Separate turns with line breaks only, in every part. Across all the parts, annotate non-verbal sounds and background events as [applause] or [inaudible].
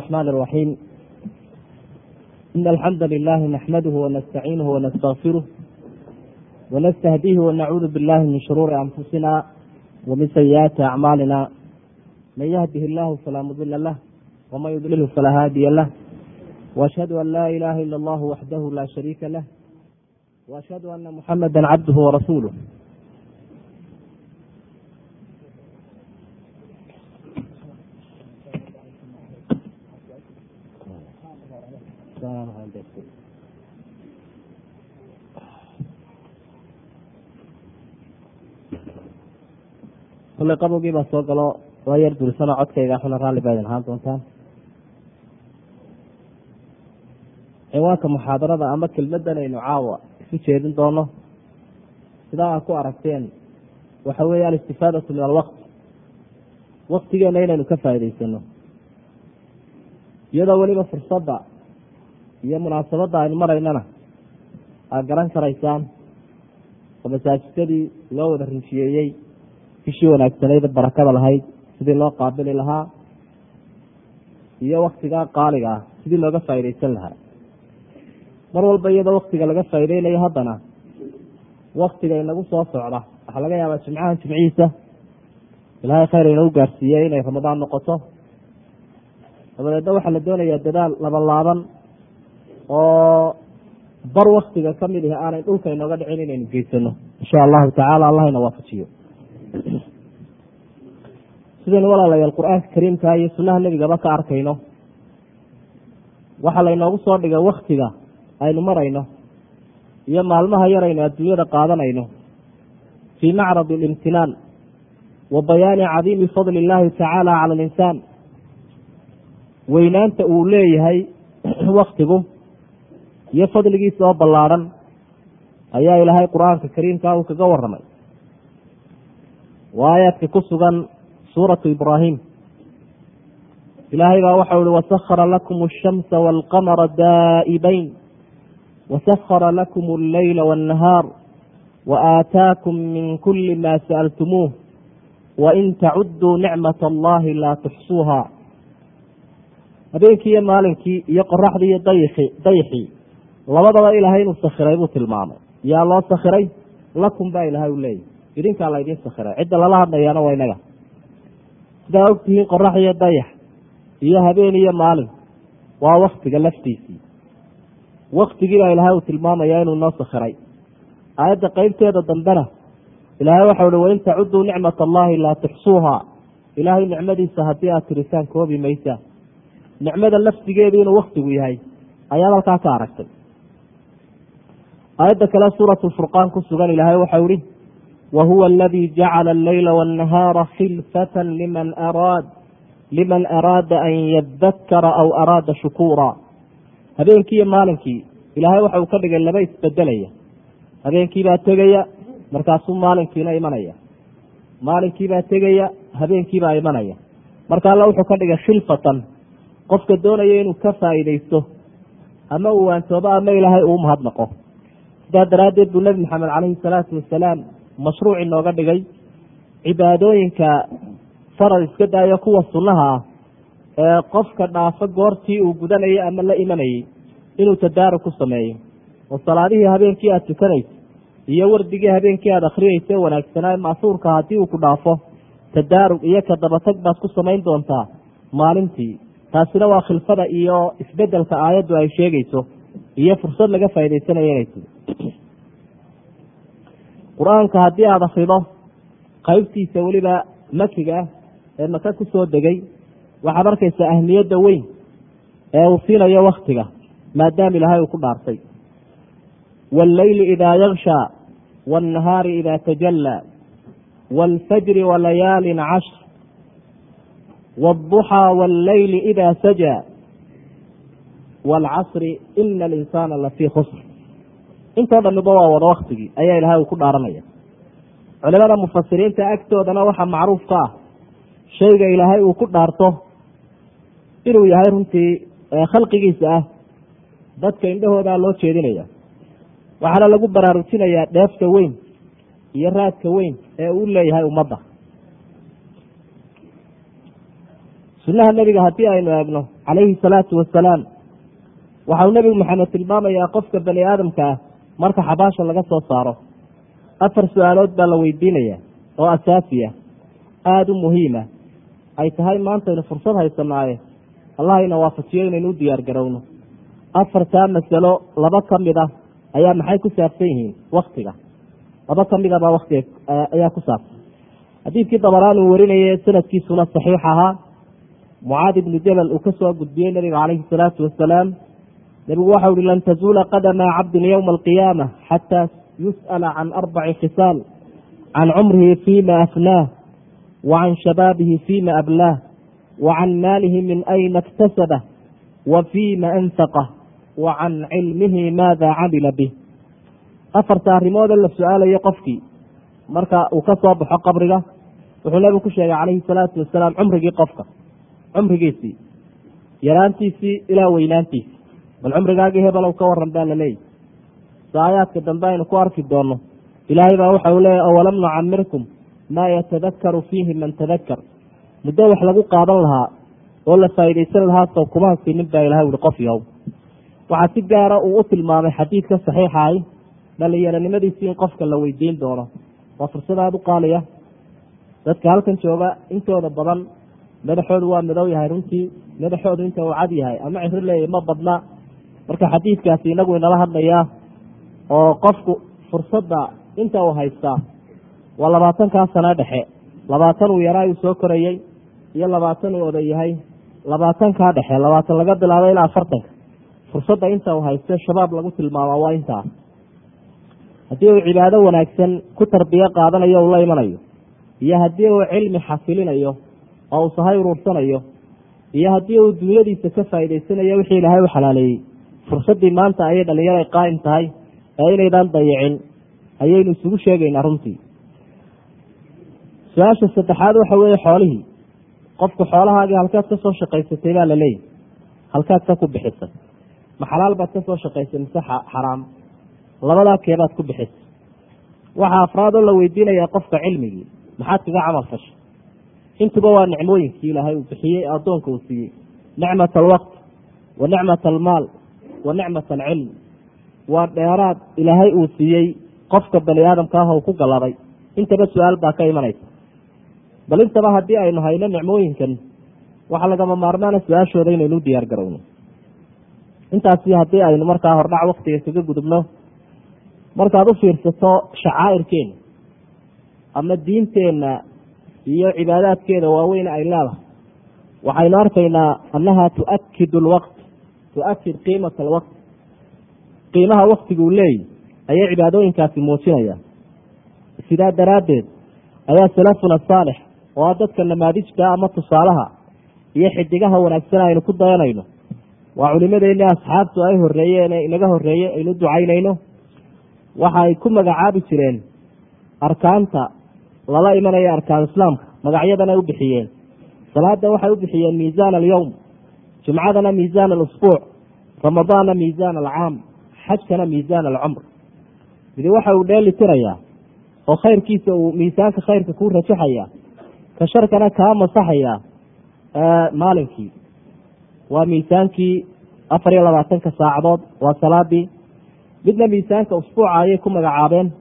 الرحمن الرحيم إن الحمد لله نحمده ونستعينه ونستغفره ونستهديه ونعوذ بالله من شرور أنفسنا ومن سيئات أعمالنا من يهده الله فلا مضل له ومن يضلله فلا هادي له وأشهد أن لا إله إلا الله وحده لا شريك له وأشهد أن محمدا عبده ورسوله kullay qabowgii baa soo galo waa yar duulsano codkayga xuna raalli baa idin ahaan doontaan ciwaanka muxaadarada ama kelmadan aynu caawa isu jeedin doono. Sidaa aad ku aragteen waxa weeye alistifaadatu min alwaqt. Waktigeena inaynu ka faa'idaysano iyadoo weliba fursadda iyo munaasabadda aynu maraynana aad garan karaysaan. Oo masaajidadii loo wada rinjiyeeyey bishii wanaagsanayda barakada lahayd sidii loo qaabili lahaa iyo waktigaa qaaliga ah sidii looga faa'iidaysan lahaa. Mar walba iyadoo waktiga laga faa'iideynayo haddana waktiga inagu soo socda. Waxaa laga yaabaa jimcahan jimcihiisa ilaahay khayr inagu gaarsiiyey inay ramadaan noqoto. Dabadeedna waxaa la doonayaa dadaal laban laaban oo bar waktiga ka mid ihi aanay dhulka inooga dhicin inaynu geysano insha allahu tacaala allahayna waafajiyo sidaynu walaalayaal qur'aanka kariimka iyo sunnaha nebigaba ka arkayno waxaa laynoogu soo dhigay waktiga aynu marayno iyo maalmaha yaraynu adduunyada qaadanayno fii macradi alimtinaan wa bayaani cadiimi fadli illaahi tacaala cala alinsaan. Weynaanta uu leeyahay [clears throat] waktigu iyo fadligiisa oo ballaadhan ayaa ilaahay qur'aanka kariimka uu kaga waramay waa aayaadka ku sugan suuratu ibraahim. Ilaahay baa waxau ihi wasahara lakum ashamsa waalqamara daa'ibayn. Wasahara lakum alleyla waannahaar wa aataakum min kuli ma sa'altumuuh. Wain tacuduu nicmat allahi laa tuxsuuha. Habeenkii iyo maalinkii iyo qoraxdii iyo dayxii labadaba ilaahay inuu sakhiray buu tilmaamay. Yaa loo sakhiray? Lakum baa ilaahay u leeyahy idinkaa laydin sakhiray cidda lala hadlayaana waa inaga. Sidaa ogtihiin qorax iyo dayax iyo habeen iyo maalin waa waktiga laftiisii. Waktigii baa ilaahay uu tilmaamaya inuu noo sakhiray aayadda qeybteeda dambena ilaahay waxau uhi wain tacuduu nicmat allahi laa tuxsuuha ilaahay nicmadiisa haddii aad tirisaan koobi maysaa nicmada laftigeedu inuu waktigu yahay ayaad halkaa ka aragtay. Aayadda kale suuratu furqaan ku sugan ilaahay waxau ihi wa huwa aladii jacala alleyla waannahaara khilfatan liman araad liman araada an yadakara aw araada shukuura habeenkii iyo maalinkii ilaahay waxa uu ka dhigay laba isbedelaya habeenkiibaa tegaya markaasuu maalinkiina imanaya maalinkiibaa tegaya habeenkiibaa imanaya marka alla wuxuu ka dhigay khilfatan qofka doonaya inuu ka faa'iidaysto ama uu waantoobo ama ilaahay uu mahadnaqo sidaa daraaddeed buu nebi maxamed calayhi salaatu wasalaam mashruuc inooga dhigay. Cibaadooyinka faral iska daayo kuwa sunnaha ah ee qofka dhaafo goortii uu gudanayay ama la imanayay inuu tadaarug ku sameeyo. Oo salaadihii habeenkii aada tukanayso iyo wardigii habeenkii aada akhriyeysa wanaagsanaa masuurka haddii uu ku dhaafo. Tadaarug iyo ka dabatag baad ku samayn doontaa maalintii. Taasina waa khilfada iyo isbeddelka aayaddu ay sheegayso iyo fursad laga faa'idaysanayo inay tiri qur-aanka haddii aada akrido qaybtiisa weliba makiga ah ee maka ku soo degay waxaad arkaysaa ahmiyadda weyn ee uu siinayo waktiga maadaama ilaahay uu ku dhaartay wاlleyli idaa yakshaa wاnnahaari idaa tajallaa wاlfajri walayaalin cashr wاduxaa wاlleyli idaa sajaa wاlcasri ina alinsaana lafii khusr intoo dhamiba waa wada waktigii ayaa ilaahay uu ku dhaaranaya. Culimada mufasiriinta agtoodana waxaa macruuf ka ah shayga ilaahay uu ku dhaarto inuu yahay runtii khalqigiisa ah dadka indhahoodaa loo jeedinaya. Waxaana lagu baraarujinayaa dheefta weyn iyo raadka weyn ee uu leeyahay ummadda. Sunnaha nebiga haddii aynu eegno calayhi salaatu wasalaam waxau nebigu maxamed tilmaamayaa qofka bani aadamka ah marka xabaasha laga soo saaro afar su'aalood baa la weydiinaya oo asaasi ah. Aada u muhiima ay tahay maantaynu fursad haysanaaye. Allah ina waafajiyo inaynu u diyaar garowno. Afartaa masalo laba ka mid ah ayaa maxay ku saabsan yihiin waktiga laba ka mid abaa waktiga ayaa ku saabsan. Xadiidkii dabaraan uu warinayay sanadkiisuna saxiix ahaa. Mucaad ibnu jabal uu ka soo gudbiyey nabiga calayhi salaatu wasalaam nebigu waxau uhi lan tazuula qadama cabdin yowma alqiyaama xataa yus'ala can arbaci khisaal can cumrihi fima afnaah wa can shabaabihi fima ablaah wa can maalihi min ayna iktasabah wa fima anfaqah wa can cilmihi maada camila bih. Afarta arrimoode la su'aalayo qofkii marka uu ka soo baxo qabriga wuxuu nebigu ku sheegay calayhi salaatu wasalaam cumrigii qofka cumrigiisii yaraantiisii ilaa weynaantiisii bal cumrigaagii hebelow ka waran baa laleeyahy saayaadka dambe aynu ku arki doonno ilaahay baa waxa uu leeyahy awalam nucamirkum maa yatadakaru fiihi man tadakar muddo wax lagu qaadan lahaa oo la faa'iidaysan lahaa sow kuma hasinin baa ilahay uhi qof yow. Waxaa si gaara uu u tilmaamay xadiidka saxiixahay dhalinyaronimadiisii in qofka la weydiin doono. Waa fursad aada u qaaliya. Dadka halkan jooga intooda badan madaxoodu waa madow yahay runtii madaxoodu inta uu cad yahay ama ciro leeyahy ma badna marka xadiidkaasi inagu inala hadlayaa oo qofku fursadda inta uu haystaa waa labaatankaa sano dhexe. Labaatan uu yaraa uu soo korayey iyo labaatan uu oday yahay. Labaatankaa dhexe labaatan laga bilaabo ilaa afartanka. Fursadda inta uu haysto shabaab lagu tilmaamaa waa intaa. Haddii uu cibaado wanaagsan ku tarbiyo qaadanayo uu la imanayo. Iyo haddii uu cilmi xasilinayo oo uu sahay uruursanayo. Iyo haddii uu dunyadiisa ka faa'idaysanayo wixii ilaahay u xalaaleeyey fursaddii maanta ayay dhalinyaro qaa'im tahay ee inaydaan dayicin ayaynu isugu sheegaynaa runtii su'aasha saddexaad waxa weeye xoolihii qofku xoolahaagii halkaad ka soo shaqaysatay baa la leeyahy halkaad ka ku bixisay ma xalaal baad ka soo shaqaysay mise xaraam. Labadaa keebaad ku bixisay waxaa afraadoo la weydiinayaa qofka cilmigii maxaad kaga camal fashay. Intuba waa nicmooyinkii ilaahay uu bixiyey addoonka uu siiyey. Nicmat alwaqt wa nicmat almaal wa nicmat alcilm. Waa dheeraad ilaahay uu siiyey qofka bani aadamka ah uu ku galladay intaba su'aal baa ka imanaysa. Bal intaba haddii aynu hayno nicmooyinkan waxaa lagama maarmaana su'aashooda inaynu u diyaar garowno. Intaasi haddii aynu markaa hordhac waktiga kaga gudubno markaad u fiirsato shacaa'irkeena ama diinteenna iyo cibaadaadkeeda waaweyn ay leedahay waxaynu arkaynaa annaha tuakid alwaqt tuakid qiimata alwaqt. Qiimaha waktiguu leeyahy ayay cibaadooyinkaasi muujinayaan. Sidaa daraaddeed ayaa salafuna saalix oo a dadka namaadijta ama tusaalaha iyo xidigaha wanaagsan aynu ku dayanayno. Waa culimadeenni asxaabtu ay horeeyeen ee inaga horreeye aynu ducaynayno. Waxa ay ku magacaabi jireen arkaanta lala imanaya arkaan islaamka magacyadana u bixiyeen. Salaada waxay u bixiyeen miisaan alyowm jumcadana miisaan alusbuuc ramadaanna miisaan alcaam xajkana miisaan alcumr. Midi waxa uu dheeli tirayaa oo khayrkiisa uu miisaanka khayrka kuu rajaxaya ka sharkana kaa masaxaya maalinkii. Waa miisaankii afar iyo labaatanka saacadood waa salaadii. Midna miisaanka usbuuca ayay ku magacaabeen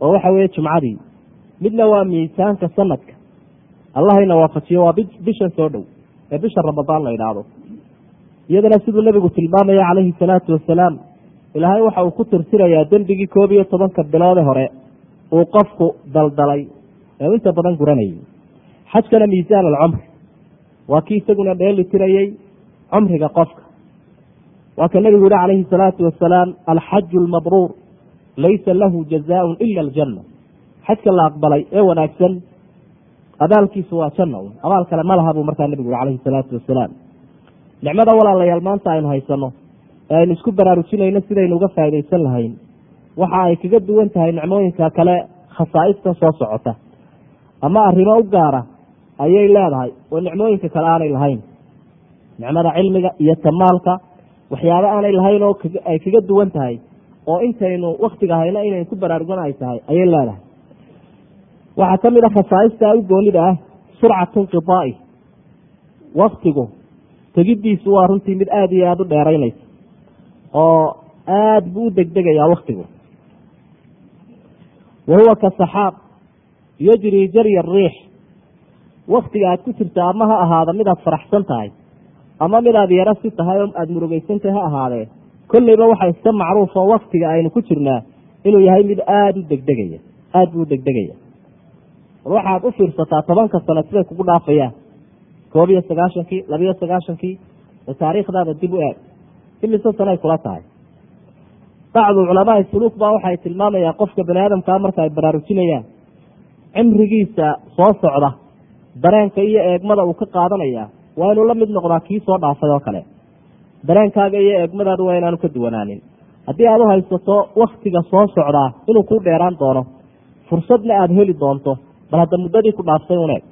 oo waxa weeye jumcadii. Midna waa miisaanka sanadka. Allahayna waafajiyo waa bishan soo dhow ee bisha ramadaan la idhaahdo iyadana siduu nebigu tilmaamaya calayhi salaatu wasalaam ilaahay waxa uu ku tirtirayaa dembigii koob iyo tobanka biloode hore uu qofku daldalay ee inta badan guranayay. Xajkana miisaan alcumr waa kii isaguna dheeli tirayey cumriga qofka. Waa ka nebigu yihi calayhi salaatu wasalaam alxaju almabruur laysa lahu jazaaun ila aljanna. Xajka la aqbalay ee wanaagsan abaalkiisu waa janna un. Abaal kale ma laha buu markaa nebigu yihi calayhi salaatu wasalaam nicmada walaalayaal maanta aynu haysanno ee aynu isku baraarujinayno sidaynu uga faaidaysan lahayn. Waxa ay kaga duwan tahay nicmooyinka kale khasaa'ista soo socota. Ama arrimo u gaara ayay leedahay oo nicmooyinka kale aanay lahayn. Nicmada cilmiga iyo tamaalka waxyaabo aanay lahayn oo ay kaga duwan tahay oo intaynu waktiga hayno inaynu ku baraarugan ay tahay ayay leedahay. Waxaa ka mid a khasaaista u goonida ah surcatu inqidaai. Waktigu tegiddiisu waa runtii mid aada iyo aada u dheeraynaysa oo aada buu u degdegayaa waktigu wa huwa ka saxaab yajri jarya riix. Waktiga aad ku jirta ama ha ahaada midaad faraxsan tahay ama midaad yaro si tahay oo aada murugaysan tahay ha ahaadee kolleyba waxaa iska macruuf oo waktiga aynu ku jirnaa inuu yahay mid aada u degdegaya aada buu u degdegaya. War waxaad u fiirsataa tobanka sano siday kugu dhaafayaan koob iyo sagaashankii labiyo sagaashankii taariikhdaada dib u eeg imise sanoay kula tahay bacdu culamaai suluuk baa waxay tilmaamayaan qofka bani aadamkaa marka ay baraarujinayaan cimrigiisa soo socda. Dareenka iyo eegmada uu ka qaadanaya waa inuu la mid noqdaa kii soo dhaafay oo kale. Dareenkaaga iyo eegmadaadu waa inaanu ka duwanaanin. Haddii aada u haysato waktiga soo socdaa inuu ku dheeraan doono fursadna aada heli doonto bal hadda muddadii ku dhaaftay un eeg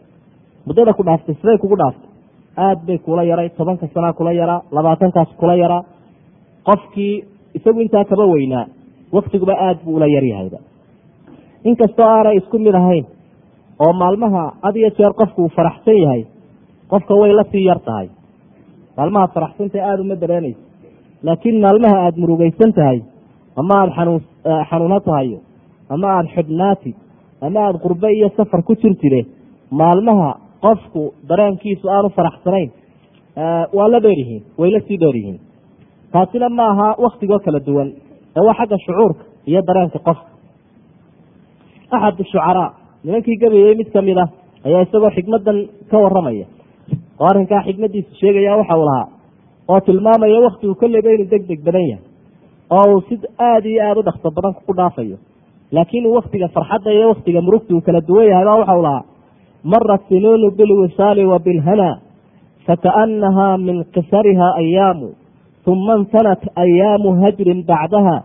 muddada ku dhaaftay siday kugu dhaaftay. Aada bay kula yaray tobanka sanaa kula yaraa labaatankaas kula yaraa. Qofkii isagu intaa kaba weynaa waktiguba aada buu ula yaryahayba. Inkastoo aanay isku mid ahayn oo maalmaha had iyo jeer qofku uu faraxsan yahay qofka way la sii yar tahay. Maalmaha faraxsantahay aada uma dareenaysa laakiin maalmaha aada murugaysan tahay ama aada xanuun xanuuno tahayo ama aada xidhnaatid ama aada qurbe iyo safar ku jirtide maalmaha qofku dareenkiisu aanu faraxsanayn waa la dheer yihiin way la sii dheer yihiin taasina ma aha waktigoo kala duwan ee waa xagga shucuurka iyo dareenka qofka. Axad shucaraa nimankii gabayey mid ka mid ah ayaa isagoo xikmadan ka waramaya oo arrinkaa xikmadiisa sheegaya waxa uu lahaa oo tilmaamaya waktigu kolleyba inuu deg deg badan yahay oo uu si aada iyo aada u dhakso badan ku dhaafayo laakiin uu waktiga farxadda iyo waktiga murugta uu kala duwan yahay baa waxau lahaa mara sinuunu bilwisaali wa bilhana fakaanaha min qisariha ayaamu uma intanat ayaamu hajrin bacdaha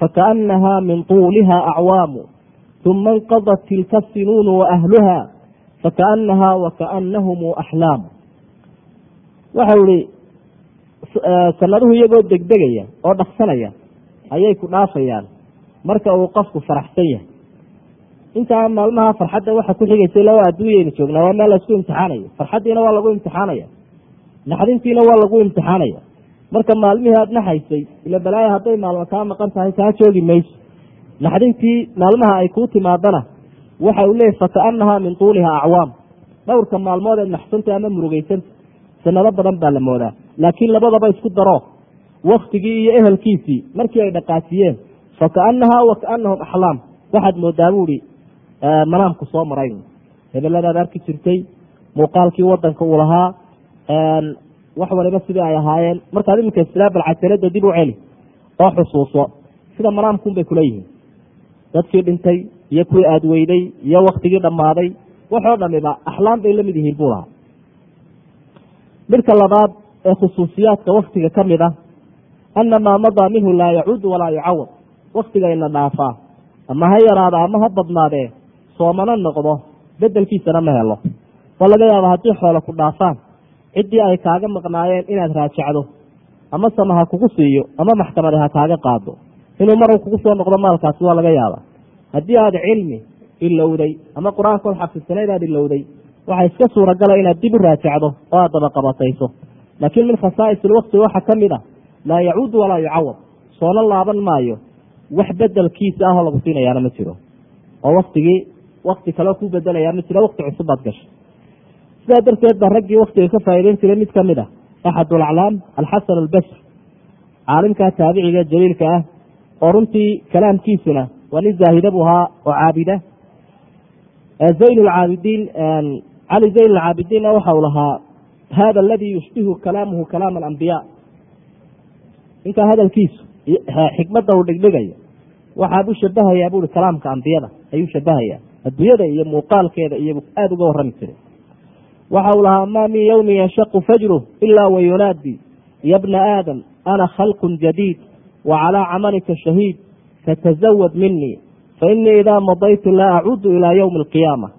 fakaanaha min tuuliha acwaamu uma inqadat tilka sinuunu waahluha fakaanaha wakaanahum axlaamu waxau ihi sanaduhu iyagoo degdegaya oo dhaksanaya ayay ku dhaafayaan marka uu qofku faraxsan yahay intaa maalmaha farxadda waxa ku xigaysa ila waa adduunyaynu joognaa waa meel la isku imtixaanayo. Farxaddiina waa lagu imtixaanaya. Naxdintiina waa lagu imtixaanaya. Marka maalmihii aada naxaysay ila balaaya hadday maalmo kaa maqan tahay kaa joogi mayso. Naxdintii maalmaha ay kuu timaadana waxa uu leeyay fakaanaha min tuuliha acwaam. Dhowrka maalmood eed naxsanta ama murugeysanta sanado badan baa la moodaa. Laakiin labadaba isku daro. Waktigii iyo ehelkiisii markii ay dhaqaajiyeen fakaanaha wakaanahum axlaam waxaad moodaa buuhi manaamku soo marayn. Hebeladaad arki jirtay muuqaalkii wadanka uu lahaa wax waliba sidii ay ahaayeen. Markaad iminka istilaa balcajalada dib u celi oo xusuuso sida manaamkuun bay kula yihiin. Dadkii dhintay iyo kuwii aada weyday iyo waktigii dhammaaday waxoo dhamiba axlaam bay la mid yihiin buu lahaa. Midka labaad ee khusuusiyaadka waktiga ka mid ah ana maa madaa minhu laa yacuudu walaa yucawad. Waktigayna dhaafaa ama ha yaraada ama ha badnaadee soomano noqdo bedelkiisana ma helo. Oo laga yaaba haddii xoolo ku dhaafaan ciddii ay kaaga maqnaayeen inaad raajacdo ama sama ha kugu siiyo ama maxkamade ha kaaga qaado. Inuu marun kugu soo noqdo maalkaasi waa laga yaaba haddii aada cilmi ilowday ama qur'aankood xafisanayd aad ilowday waxaa iska suuragala inaad dib u raajacdo oo aad dabaqabatayso laakiin min khasaa'is ilwakti waxaa ka mid a laa yacuudu walaa yucawad soona laaban maayo wax bedelkiisa ahoo lagu siinayaana ma jiro. Oo waktigii wakti kaleo ku bedelayaa ma jiro wakti cusub baad gashay. Sidaa darteed baa raggii waktiga ka faa'iideyn jiray mid ka mid ah axad alaclaam alxasan albasri. Caalimkaa taabiciga jaliilka ah oo runtii kalaamkiisuna waa nin zaahida buu ahaa oo caabida zayn lcaabidiin cali zayn alcaabidiinna waxa uu lahaa hada aladii yushbihu kalaamuhu kalaam alambiyaa ninkaa hadalkiisu xikmadda uu dhigdhigayo waxaabuu shabahayaa buui kalaamka ambiyada ayuu shabahayaa adduunyada iyo muuqaalkeeda iyo aada uga warrami jiray. Waxa uu lahaa maa min yowmin yanshaqu fajru ilaa wayunaadi ya bna aadam ana khalqun jadiid wa camalika shahiid fatazawad minii fainii idaa madaytu laa acuudu ilaa yowmi alqiyaama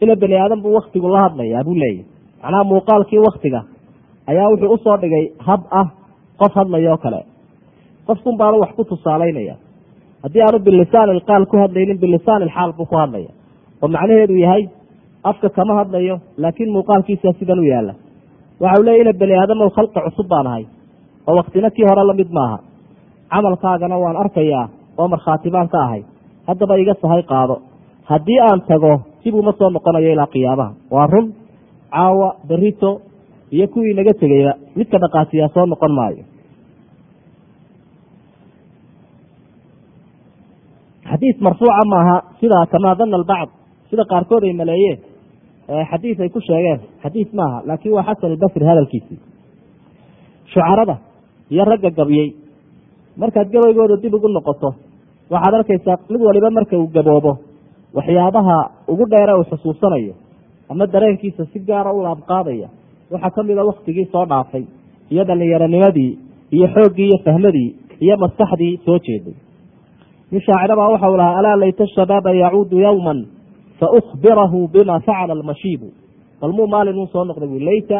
ina bani aadam buu waktigu la hadlayaa buu leeyahy macnaha muuqaalkii waktiga ayaa wuxuu u soo dhigay hab ah qof hadlaya oo kale. Qofkun baanu wax ku tusaalaynaya haddii aanu bilisaan ilqaal ku hadlaynin bilisaan ilxaal buu ku hadlaya. Oo macnaheedu yahay afka kama hadlayo laakiin muuqaalkiisa sidan u yaalla waxau leeya ina bani aadamow khalqi cusub baan ahay. Oo waktina kii hore la mid maaha. Camalkaagana waan arkayaa oo markhaati baan ka ahay. Haddaba iga sahay qaado. Haddii aan tago sibuma soo noqonayo ilaa qiyaamaha. Waa run caawa berito iyo kuwii naga tegeyba midka dhaqaasiyaa soo noqon maayo xadiis marfuuca maaha sida kamaa dana albacd sida qaarkood ay maleeyeen xadiis ay ku sheegeen. Xadiis maaha laakiin waa xasan albasri hadalkiisii shucarada iyo ragga gabyey markaad gabaygooda dib ugu noqoto waxaad arkaysaa mid waliba marka uu gaboobo waxyaabaha ugu dheere uu xusuusanayo ama dareenkiisa si gaara u laabqaadaya waxaa ka mid a waktigii soo dhaafay iyo dhallinyaronimadii iyo xooggii iyo fahmadii iyo maskaxdii soo jeeday nin shaacirabaa waxau lahaa alaa layta shabaaba yacuudu yowman faukbirahu bima facala almashiibu. Bal muu maalin uu soo noqday bu layta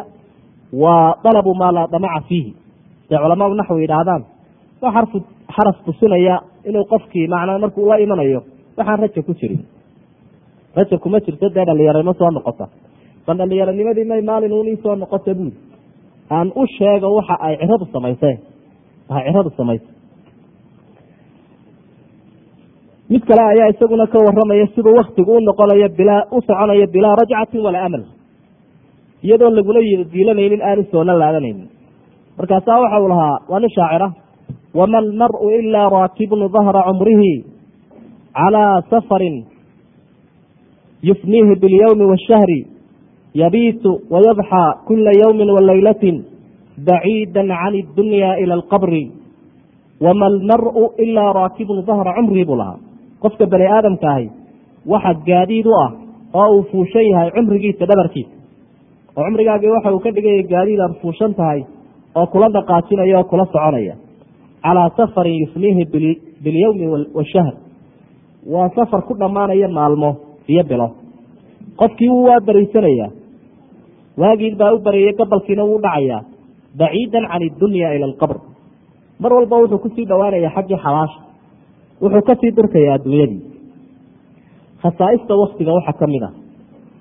waa dalabu maa laa damaca fiihi. Siday culamaau naxwi yidhaahdaan waa xarfu xaraf tusinaya inuu qofkii macnaa markuu la imanayo waxaan raja ku jirin. Raja kuma jirto dee dhalinyaranimo soo noqota. Bal dhallinyaronimadii may maalin uun ii soo noqota buuri aan u sheego waxa ay ciradu samayseen waxa ciradu samaysay mid kale ayaa isaguna ka waramaya sida waktigu u noqonayo bilaa u soconayo bilaa rajcatin walaa amal iyadoo lagula diilanaynin aanu soona laadanaynin. Markaasaa waxa uu lahaa waa nin shaacira. Wama almaru ilaa raakibun dahra cumrihi calaa safarin yufniihi biاlyowmi waashahri yabiitu wayadxaa kula yowmi walaylatin baciida can اdunyaa ila alqabri. Wama almaru ilaa raakibun dahra cumrihi buu lahaa qofka bani aadamka ahi waxa gaadiid u ah oo uu fuushan yahay cumrigiisa dhabarkiisa. Oo cumrigaagii waxa uu ka dhigaya gaadiid aad fuushan tahay oo kula dhaqaajinaya oo kula soconaya. Calaa safarin yufniihi bilyowmi washahr waa safar ku dhammaanaya maalmo iyo bilo. Qofkii wuu waa bariysanayaa waagii baa u bareeyey gabalkiina wuu dhacayaa baciidan can iddunya ila alqabr mar walba wuxuu ku sii dhowaanaya xaggii xabaasha wuxuu ka sii durkayaa adduunyadii. Khasaaista waktiga waxaa ka mid ah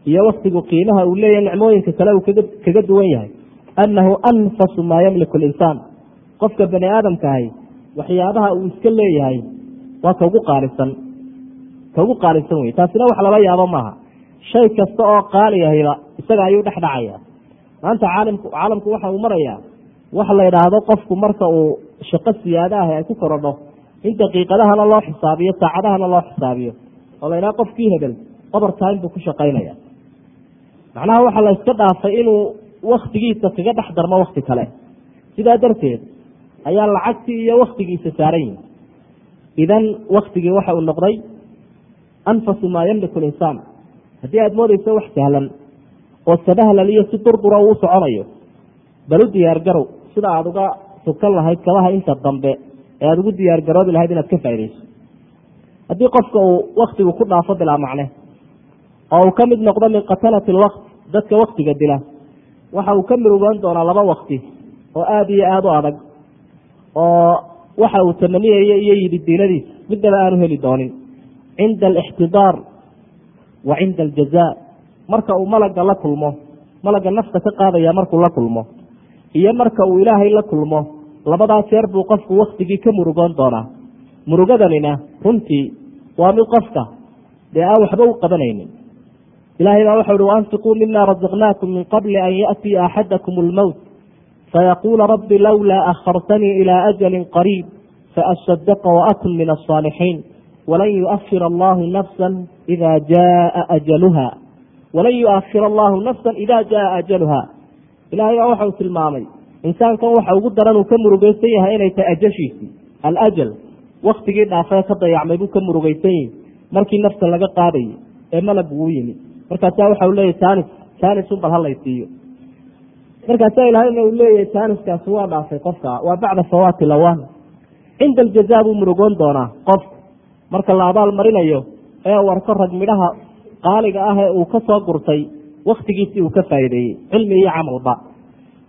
iyo waktigu qiimaha uu leeyahay nicmooyinka kale uu kaga duwan yahay annahu anfasu maa yamliku linsaan qofka bani aadamkaahi waxyaabaha uu iska leeyahay waa kaugu qaalisan kaugu qaalisan wey taasina wax lala yaabo maaha. Shay kasta oo qaaliyahiba isaga ayuu dhex dhacaya maanta caalimku caalamku waxa uu marayaa waxa la idhaahdo qofku marka uu shaqo siyaada ah ay ku korodho in daqiiqadahana loo xisaabiyo saacadahana loo xisaabiyo oo la idhaha qofkii hebel obar time buu ku shaqaynaya. Macnaha waxaa la iska dhaafay inuu waktigiisa kaga dhex darmo wakti kale. Sidaa darteed ayaa lacagtii iyo waktigiisa saaran yihi idan waktigii waxa uu noqday anfasu maa yamliku linsaan haddii aada moodeyso wax sahlan oo sabahlan iyo si durdura uu soconayo bal u diyaar garow sida aada uga sukan lahayd kabaha inta dambe ee aada ugu diyaar garoobi lahayd inaad ka faaidayso haddii qofka uu waktigu ku dhaafo bilaa macne oo uu ka mid noqdo min qatalati lwaqt dadka waktiga dila waxa uu ka mirugoon doonaa laba wakti oo aada iyo aada u adag oo waxa uu tamaniyayo iyo yidi diinadiisa midnaba aanu heli doonin. Cinda alixtidaar wa cinda aljaza marka uu malaga la kulmo malaga nafta ka qaadaya markuu la kulmo iyo marka uu ilaahay la kulmo labadaa jeer buu qofku waktigii ka murugoon doonaa. Murugadanina runtii waa mid qofka dee aan waxba u qabanaynin. Ilaahay baa waxau uhi waanfiquu mima razaqnaakum min qabli an yaatiya axadakum almowt fayaquula rabbi lowlaa akhartanii ilaa ajalin qariib faasadaqa waakun min alsaalixiin walan yuakhira allahu nafsan idaa jaa ajaluha walan yuakhira allahu nafsan idaa jaa ajaluha ilahay baa waxau tilmaamay insaankan waxa ugu daran uu ka murugeysan yahay inay tahay ajashiisii. Alajal waktigii dhaafee ka dayacmay buu ka murugeysan yihi markii nafta laga qaadayay ee malab uu yimi. Markaasaa waxa leeyahy tanis tanisun bal halaysiiyo markaasaa ilahayna uu leeyahay taniskaasi waa dhaafay qofka waa bacda fawaati lawan cinda aljaza buu murugoon doonaa qofku marka la abaal marinayo ee uu arko rag midhaha qaaliga ah ee uu ka soo gurtay waktigiisii uu ka faa'iideeyey cilmi iyo camalba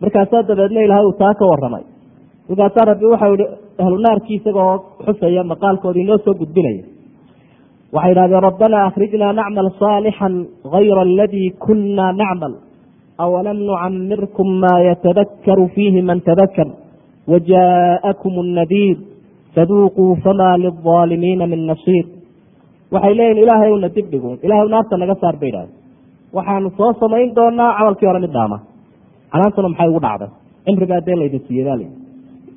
markaasaa dabeedna ilahay uu taa ka waramay markaasaa rabbi waxau ihi ahlu naarkii isagoo xusaya maqaalkooda inoo soo gudbinaya. Waxay idhahdeen rabbana akhrijnaa nacmal saalixan hayra aladii kunaa nacmal. Awalam nucamirkum maa yatadakaru fiihi man tadakar wajaakum annadiir faduuquu fama lilaalimiina min nasiir. Waxay leeyihiin ilaahay una dib dhigun. Ilahay naarta naga saar bay idhahdeen waxaanu soo samayn doonaa camalkii hore mid dhaama canaantuna maxay ugu dhacday? Cimrigaa dee laydin siiyey baa layidhi.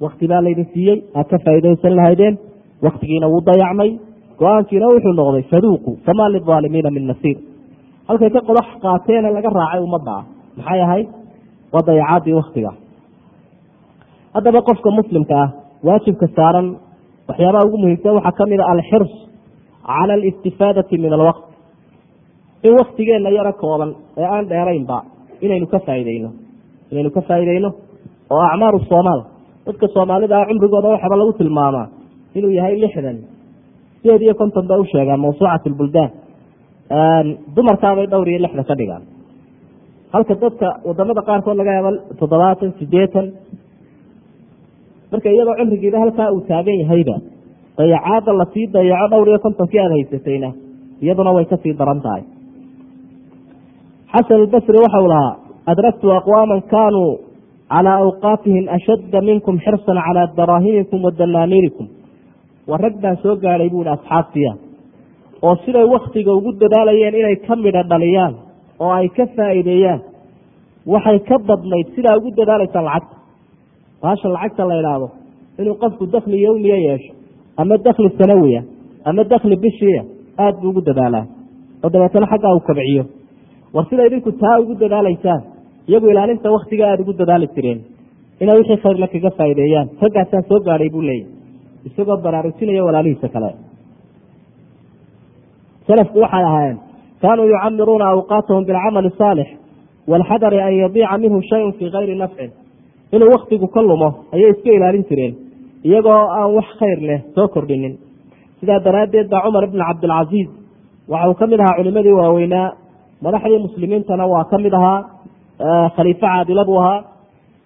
Wakti baa laydin siiyey aad ka faa'iidaysan lahaydeen waktigiina wuu dayacmay. Go'aankiina wuxuu noqday faduuqu famaa lilظaalimiina min nasiir. Halkay ka qodax qaateene laga raacay ummadda ah maxay ahayd? Waa dayacaadii waktiga haddaba qofka muslimka ah waajibka saaran waxyaabaha ugu muhiimsan waxaa ka mid a alxirs cala alistifaadati min alwaqt. In waktigeenna yaro kooban ee aan dheeraynba inaynu ka faaideyno inaynu ka faa'iideyno oo acmaaru soomaal. Dadka soomaalida ah cumrigooda waxaaba lagu tilmaamaa inuu yahay lixdan sideed iyo konton bay u sheegaan mawsuucat lbuldaan dumarkaabay dhowr iyo lixdan ka dhigaan. Halka dadka waddamada qaarkood laga yaabo toddobaatan sideetan marka iyadoo cumrigiiba halkaa uu taagan yahayba dayacaada la sii dayaco dhowr iyo kontonkii aada haysatayna iyaduna way ka sii daran tahay. Xasan albasri waxau lahaa adraktu aqwaama kaanuu calaa awqaatihim ashadda minkum xirsan calaa daraahimikum wa danaaniirikum wa rag baan soo gaadhay buuhi asxaabtiya oo siday waktiga ugu dadaalayeen inay ka midho dhaliyaan oo ay ka faa'iideeyaan waxay ka badnayd sidaa ugu dadaalaysaan lacagta baasha lacagta la idhaahdo inuu qofku dakli yowmiya yeesho ama dakli sanawiya ama dakli bishiya aada buu ugu dadaalaa oo dabeetana xaggaa uu kabciyo war sida idinku taa ugu dadaalaysaan iyagu ilaalinta waktiga aada ugu dadaali jireen inay wixii khayrla kaga faa'ideeyaan raggaasaan soo gaadhay buu leeyahy isagoo baraarujinaya walaalihiisa kale. Salafku waxay ahaayeen kaanuu yucamiruuna awqaatahum bilcamali saalix waalxadari an yadiica minhu shayun fii kayri nafcin. Inuu waktigu ka lumo ayay iska ilaalin jireen iyagoo aan wax khayr leh soo kordhinin. Sidaa daraaddeed baa cumar ibn cabdilcasiis waxa uu ka mid ahaa culimadii waaweynaa madaxdii muslimiintana waa ka mid ahaa khaliifo caadila buu ahaa.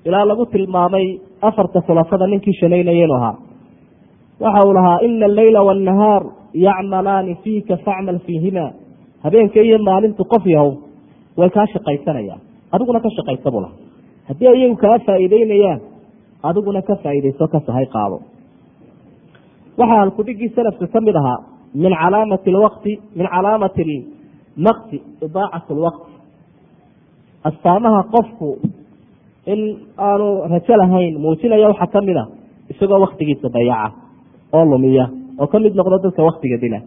Ilaa lagu tilmaamay afarta khulafada ninkii shanaynayenu ahaa. Waxa uu lahaa ina alleyla waannahaar yacmalaani fiika facmal fiihima. Habeenka iyo maalintu qof yahow way kaa shaqaysanayaan adiguna ka shaqaysa buu laha haddii iyagu kaa faa'iideynayaan adiguna ka faa'iidayso ka sahay qaado. Waxaa halkudhigii salafka ka ahaa min calaamati lwaqti min calaamati lmaqti idaacat lwaqti astaamaha qofku in aanu rajo lahayn muujinaya waxaa ka mid a isagoo waktigiisa dayaca oo lumiya oo ka mid noqdo dadka waktiga dila.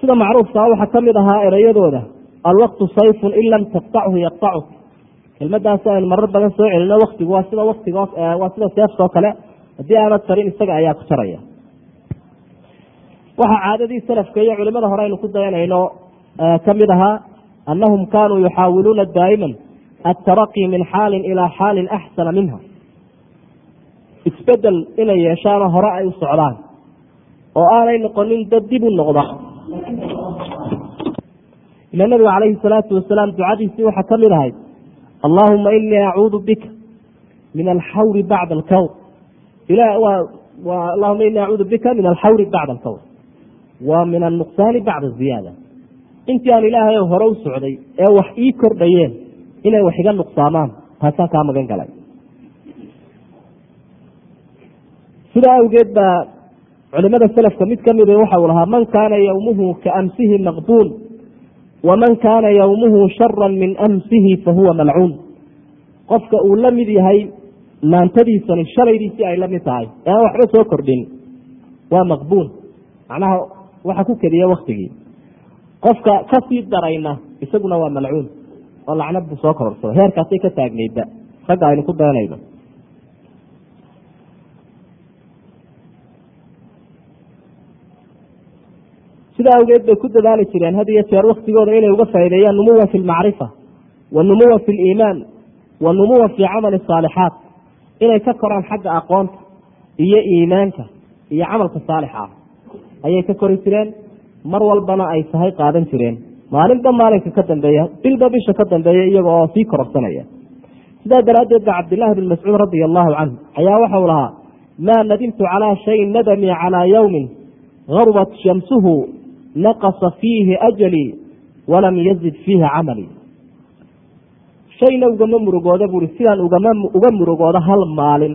Sida macruufkaa waxaa ka mid ahaa ereyadooda alwaqtu sayfun in lam taqtachu yaqtacu kelmadaas aynu marar badan soo celino waktigu waa sida waktigo waa sida seeftoo kale haddii aanad tarin isaga ayaa ku jaraya waxaa caadadii salafka iyo culimada hore aynu ku dayanayno ka ahaa annahum kaanuu yuxaawiluuna daa'iman attaraqi min xaalin ilaa xaalin axsana minha isbeddel inay yeeshaanoo hore ay u socdaan oo aanay noqonin dad dib u noqda. Ila nabigu calayhi salaatu wasalaam ducadiisii waxaa ka ahayd allahuma inii acuudu bika min alxawri bacda alkawr allahuma inii acuudu bika min alxawri bacda alkawr wa min alnuqsaani bacda ziyaada. Intii aan ilaahay hore u socday ee wax ii kordhayeen inay wax iga nuqsaamaan taasaan kaa magan galay. Sidaa awgeed baa culimada selafka mid ka mida waxa uu lahaa man kaana yowmuhu ka amsihi maqbuul waman kaana yowmuhu shara min amsihi fahuwa malcuun. Qofka uu la mid yahay maantadiisani shalaydiisii ay la tahay ee aan waxba soo kordhin waa maqbuul macnaha waxa ku keliya waktigii qofka ka sii darayna isaguna waa malcuun oo lacnad buu soo kororsada heerkaasay ka taagnaydba ragga aynu ku dayanayno sidaa awgeed bay ku dadaali jireen had iyo jeer waktigooda inay uga faa'ideeyaan numuwa fi lmacrifa wa numuwa fi liimaan wa numuwa fii camali saalixaat inay ka koraan xagga aqoonta iyo iimaanka iyo camalka saalixa ah ayay ka kori jireen. Mar walbana ay sahay qaadan jireen. Maalinba maalinka ka dambeeya bilba bisha ka dambeeya iyaga oo sii kororsanaya sidaa daraaddeed ba cabdillaahi bn mascuud radia allahu canhu ayaa waxau lahaa maa nadimtu calaa shayin nadamii calaa yowmin garubat shamsuhu naqasa fiihi ajalii walam yazid fiihi camalii shayna ugama murugooda buuri sidaan uga murugooda hal maalin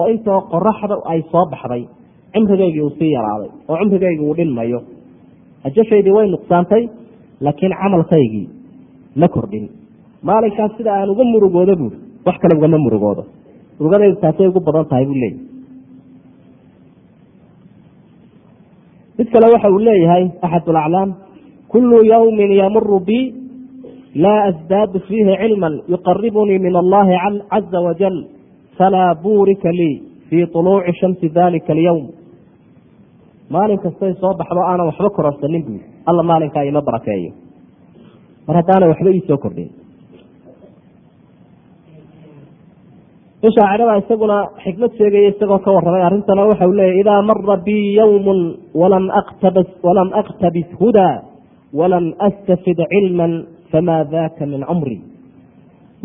oo intoo qoraxda ay soo baxday cimrigaygii uu sii yaraaday oo cimrigaygii uu dhinmayo. Ajashaydii way nuqsaantay laakiin camalkaygii ma kordhin. Maalinkaas sida aan uga murugoodo buuri wax kale ugama murugoodo. Murugadaydu taasay ugu badan tahay buu leeyahy mid kale waxa uu leeyahay axad alaclaam kullu yawmin yamuru bi laa asdaadu fiihi cilman yuqaribunii min allahi caza wajal falaa buurika lii fii طuluuci shamsi dalika alyowm maalin kastay soo baxdo aanan waxba kororsanin buuri alla maalinkaa ima barakeeyo. Mar haddaana waxba ii soo kordhin. Shaacirada isaguna xikmad sheegaya isagoo ka waramay arrintana waxa u leeyahy idaa mara bii yowmu walam aktabis hudaa walam astafid cilman famaa daka min cumri.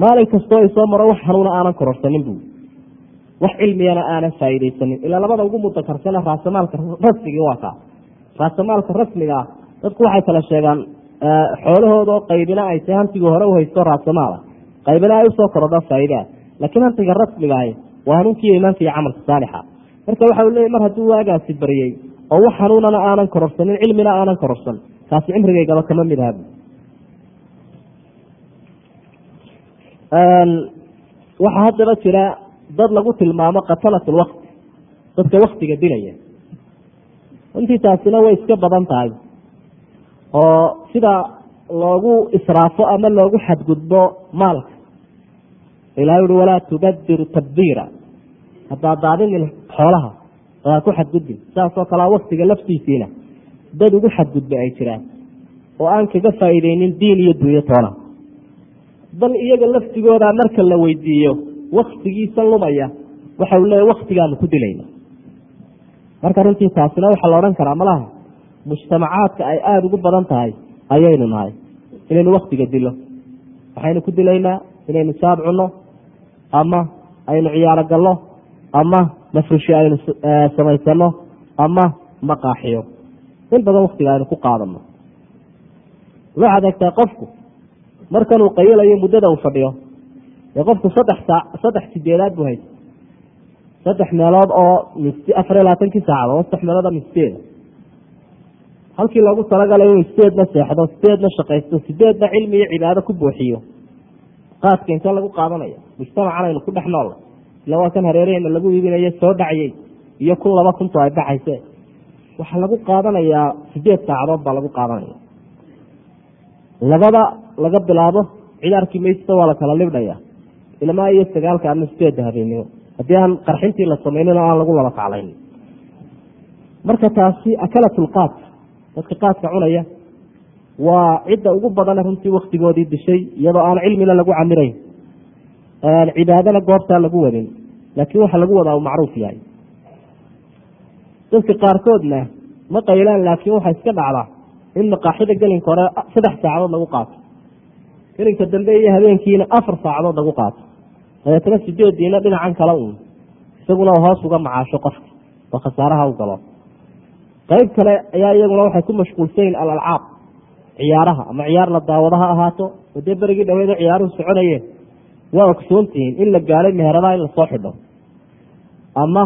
Maalin kastoo i soo maro wax hanuuna aanan kororsanin buuri wax cilmiyana aanan faa'iidaysanin. Ilaa labada ugu mudakarsana raasamaalka rasmigii waa kaa raasamaalka rasmiga ah dadku waxay kala sheegaan xoolahoodao qaybina ay tahay hantigii hore u haysto raasamaala qaybina ay u soo korodho faa'iidaa laakiin hantiga rasmigaah waa hanuunkiiyo iimaanka iyo camalka saalixa. Marka waxa u leeyay mar hadduu waagaasi baryey oo wax hanuunana aanan kororsanin cilmina aanan kororsan kaasi cimrigaygaba kama mid aha waxaa haddaba jira dad lagu tilmaamo katalat lwakti dadka waktiga dilaya runtii taasina way iska badan tahay. Oo sida loogu israafo ama loogu xadgudbo maalka. Ilahay uhi walaa tubadir tabdiira. Haddaad daadinin xoolaha oo ha ku xadgudbin saasoo kalea waktiga laftiisiina dad ugu xadgudba ay jiraan. Oo aan kaga faa'iideynin diin iyo dunyo toona bal iyaga laftigooda marka la weydiiyo waktigiisa lumaya waxa uu leeya waktigaanu ku dilayna. Marka runtii taasina waxaa la odhan karaa malaha mujtamacaadka ay aada ugu badan tahay ayaynu nahay. Inaynu waktiga dilo. Waxaynu ku dilaynaa inaynu saab cunno ama aynu ciyaaro gallo ama mafrushi aynu samaysano ama maqaaxiyo in badan waktiga aynu ku qaadano waxaad egtaa qofku markanuu qayilayo muddada uu fadhiyo dee qofku saddex saddex sideedaad buu haysta saddex meelood oo afar iyo labaatankii saacado saddex meelood oo misteeda halkii loogu talagalay inuu sideedna seexdo sideedna shaqaysto sideedna cilmi iyo cibaado ku buuxiyo qaadka intee lagu qaadanaya mujtamacan aynu ku dhex noola ila kan hareeraheenna lagu iibinayo soo dhacayey iyo kun laba kunto ay dhacayse waxaa lagu qaadanayaa sideed saacadood baa lagu qaadanaya. Labada laga bilaabo cidaarkii maysta waa la kala libdhaya ilmaa iyo sagaalka ama sideedda habeenimo haddii aan qarxintii la samaynin oo aan lagu laba kaclayn marka taasi akalatulqaad dadka qaadka cunaya waa cidda ugu badane runtii waktigoodii dishay iyadoo aan cilmina lagu camirayn cibaadana goobtaa lagu wadin. Laakiin waxa lagu wadaa uu macruuf yahay. Dadka qaarkoodna ma qaylaan laakiin waxaa iska dhacdaa in maqaaxida gelinka hore saddex saacadood lagu qaato. Gelinka dambe iyo habeenkiina afar saacadood lagu qaato dabeetana sideediina dhinacan kale uun? Isaguna hoos uga macaasho qofka oo khasaaraha u galo. Qayb kale ayaa iyaguna waxay ku mashquulsayin alalcaab ciyaaraha ama ciyaar la daawado ha ahaato oo berigii dhaweedo ciyaaruhu soconayeen. Waa ogsoontihiin in la gaalay meheradaha in la soo xidho. Ama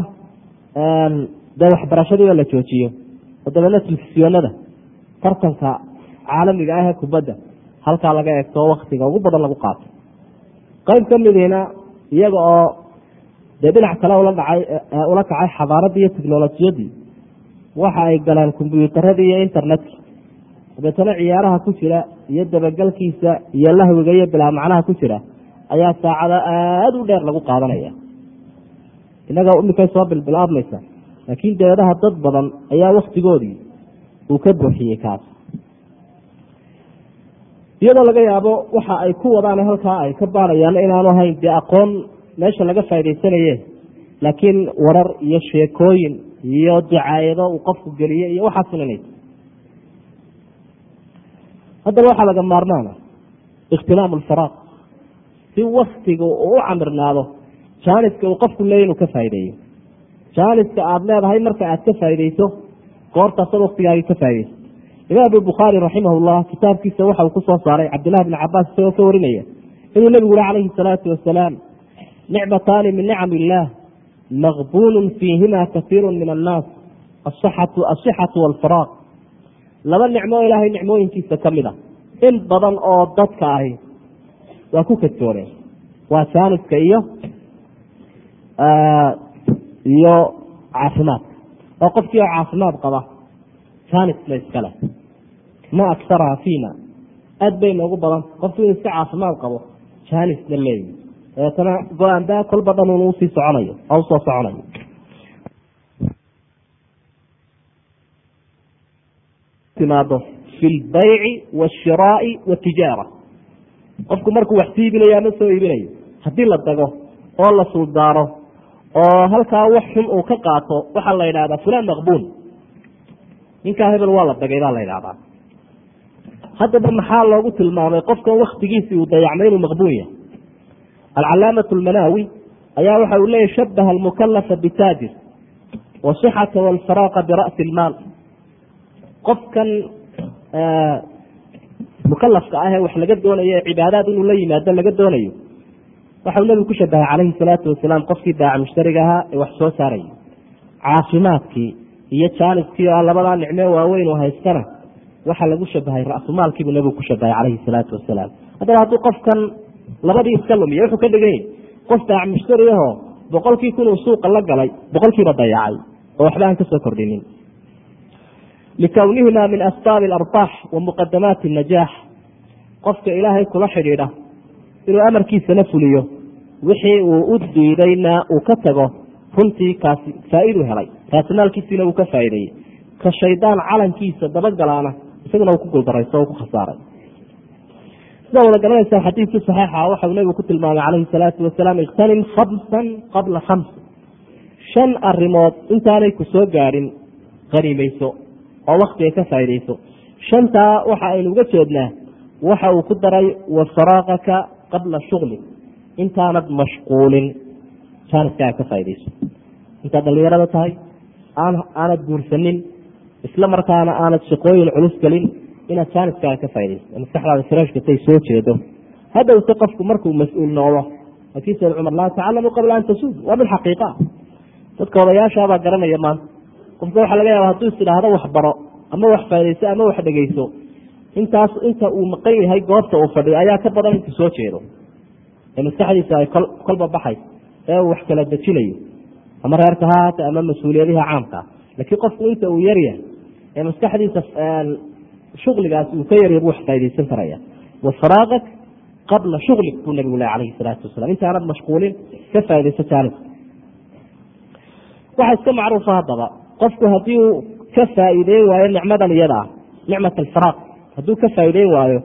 dee waxbarashadiiba la joojiyo oo dabeedna telefisyoonada tartanka caalamiga ah ee kubadda halkaa laga eegto waktiga ugu badan lagu qaato. Qayb ka midiina iyaga oo dee dhinac kale ula dhacay ula kacay xadaaradii iyo technolojiyadii waxa ay galeen kombyuutaradii iyo internetka. Dabeetana ciyaaraha ku jira iyo dabagalkiisa iyo lahwiga iyo bilaa macnaha ku jira ayaa saacada aada u dheer lagu qaadanaya. Innaga imikay soo bilbilaabmaysa laakiin dabeedaha dad badan ayaa waktigoodii uu ka buuxiyey kaas iyadoo laga yaabo waxa ay ku wadaan halkaa ay ka baarayaan inaanu ahayn dee aqoon meesha laga faa'idaysanaye laakiin warar iyo sheekooyin iyo dacaayado uu qofku geliye iyo waxaas inanaysa haddaba waxaa laga maarmaana ikhtilaamu alfaraaq si waktiga uu u camirnaado jaaniska uu qofku leeya inuu ka faa'ideeyo jaaniska aada leedahay marka aad ka faa'iideyso goortaasa waktigaagii ka faa'idaysa imaam bukhaari raximah llah kitaabkiisa waxa uu ku soo saaray cabdillahi bni cabaas isagoo ka warinaya inuu nebigu uri calayhi salaatu wasalaam nicmataani min nicam illaah maqbuulun fiihima kaiiru min annaas asixatu walfiraaq. Laba nicmo ilaahay nicmooyinkiisa ka mid a in badan oo dadka ahi waa ku kadsooneen waa jaaniska iyo iyo caafimaadka. Oo qofkii oo caafimaad qaba jaanisla iskale ma aktaraha fiina. Aad bay noogu badan. Qofku inuu iska caafimaad qabo jaanisna leeyi dabeetana go'aanbaa kolba dhan un u sii soconayo oo u soo soconayo. Timaado fi lbayci washiraai watijaara qofku markuu wax sii iibinayo ama soo iibinayo haddii la dago oo la suldaaro oo halkaa wax xun uu ka qaato waxaa la yidhahdaa fulan maqbuun ninkaa hebel waa la dagay baa la yidhahdaa haddaba maxaa loogu tilmaamay? Qofkan waktigiisii uu dayacmay inuu maqbuun yahay. Alcalaamatu almanaawi ayaa waxa uu leeyahy shabaha almukalafa bitaajir wasixata walfaraaqa bira'si ilmaal qofkan mukalafka ah ee wax laga doonayo ee cibaadaad inuu la yimaado laga doonayo waxau nebigu ku shabahay calayhi salaatu wasalaam qofkii daaca mushtariga ahaa ee wax soo saarayay caafimaadkii iyo jaaniskii oo labadaa nicmee waaweyn u haystana waxaa lagu shabahay ra-sumaalkiibuu nebigu ku shabahay calayhi salaatu wasalaam. Haddaba hadduu qofkan labadii iska lumiya wuxuu ka dhigan yahy qof daac mushtariahoo boqolkii kun uu suuqa la galay boqolkiiba dayacay oo waxba aan ka soo kordhinin. Likownihima min asbaabi alarbaax wa muqadamaati najaax qofka ilaahay kula xidhiidha inuu amarkiisana fuliyo wixii uu u diidayna uu ka tago runtii kaasi faa-idu helay. Raasimaalkiisiina uu ka faa'ideeyey ka shaydaan calankiisa dabagalaana isaguna ku guldarayso o ku khasaaray. Sidaa wada garanaysaa xadiidkii saxiixa waxau nebigu ku tilmaamay calayhi salaatu wasalaam ikhtanim khamsan qabla khams shan arimood intaanay ku soo gaadhin qanimayso oo waktiga ka faaidayso shantaa waxa aynu uga jeednaa waxa uu ku daray wa faraaqaka qabla shugli intaanad mashquulin jaaniskaaga ka faaidayso intaad dhalinyarada tahay aanad guursanin isla markaana aanad shaqooyin culus gelin inaad jaaniskaaga ka faaidayso maskaxdaada firaashkatay soo jeedo. Hadhowse qofku markuu mas'uul noqdo laakiin sayd cumar laa tacalamu qabla an tasuud waa mid xaqiiqa. Dadka odayaashaabaa garanaya maanta qofka waxaa laga yaaba haduu is idhaahdo wax baro ama wax faa'idayso ama wax dhegeyso intaas inta uu maqan yahay goobta uu fadhiyo ayaa ka badan intuu soo jeedo. Ee maskaxdiisa ay kolba baxay. Ee uu wax kala dejinayo ama reerka ha haata ama mas'uuliyadiha caamkaa laakiin qofku inta uu yaryahay ee maskaxdiisa shugligaasi uu ka yarya bu wax faa'idaysan karaya. Wa faraaqak qabla shuglik buu nabigu leh alayhi salaatu wasalam intaanad mashquulin ka faa'idayso jaaniska waxaa iska macruufa haddaba qofku haddii uu ka faa'iideyn waayo nicmadan iyada ah nicmat alfiraaq hadduu ka faa'iideyn waayo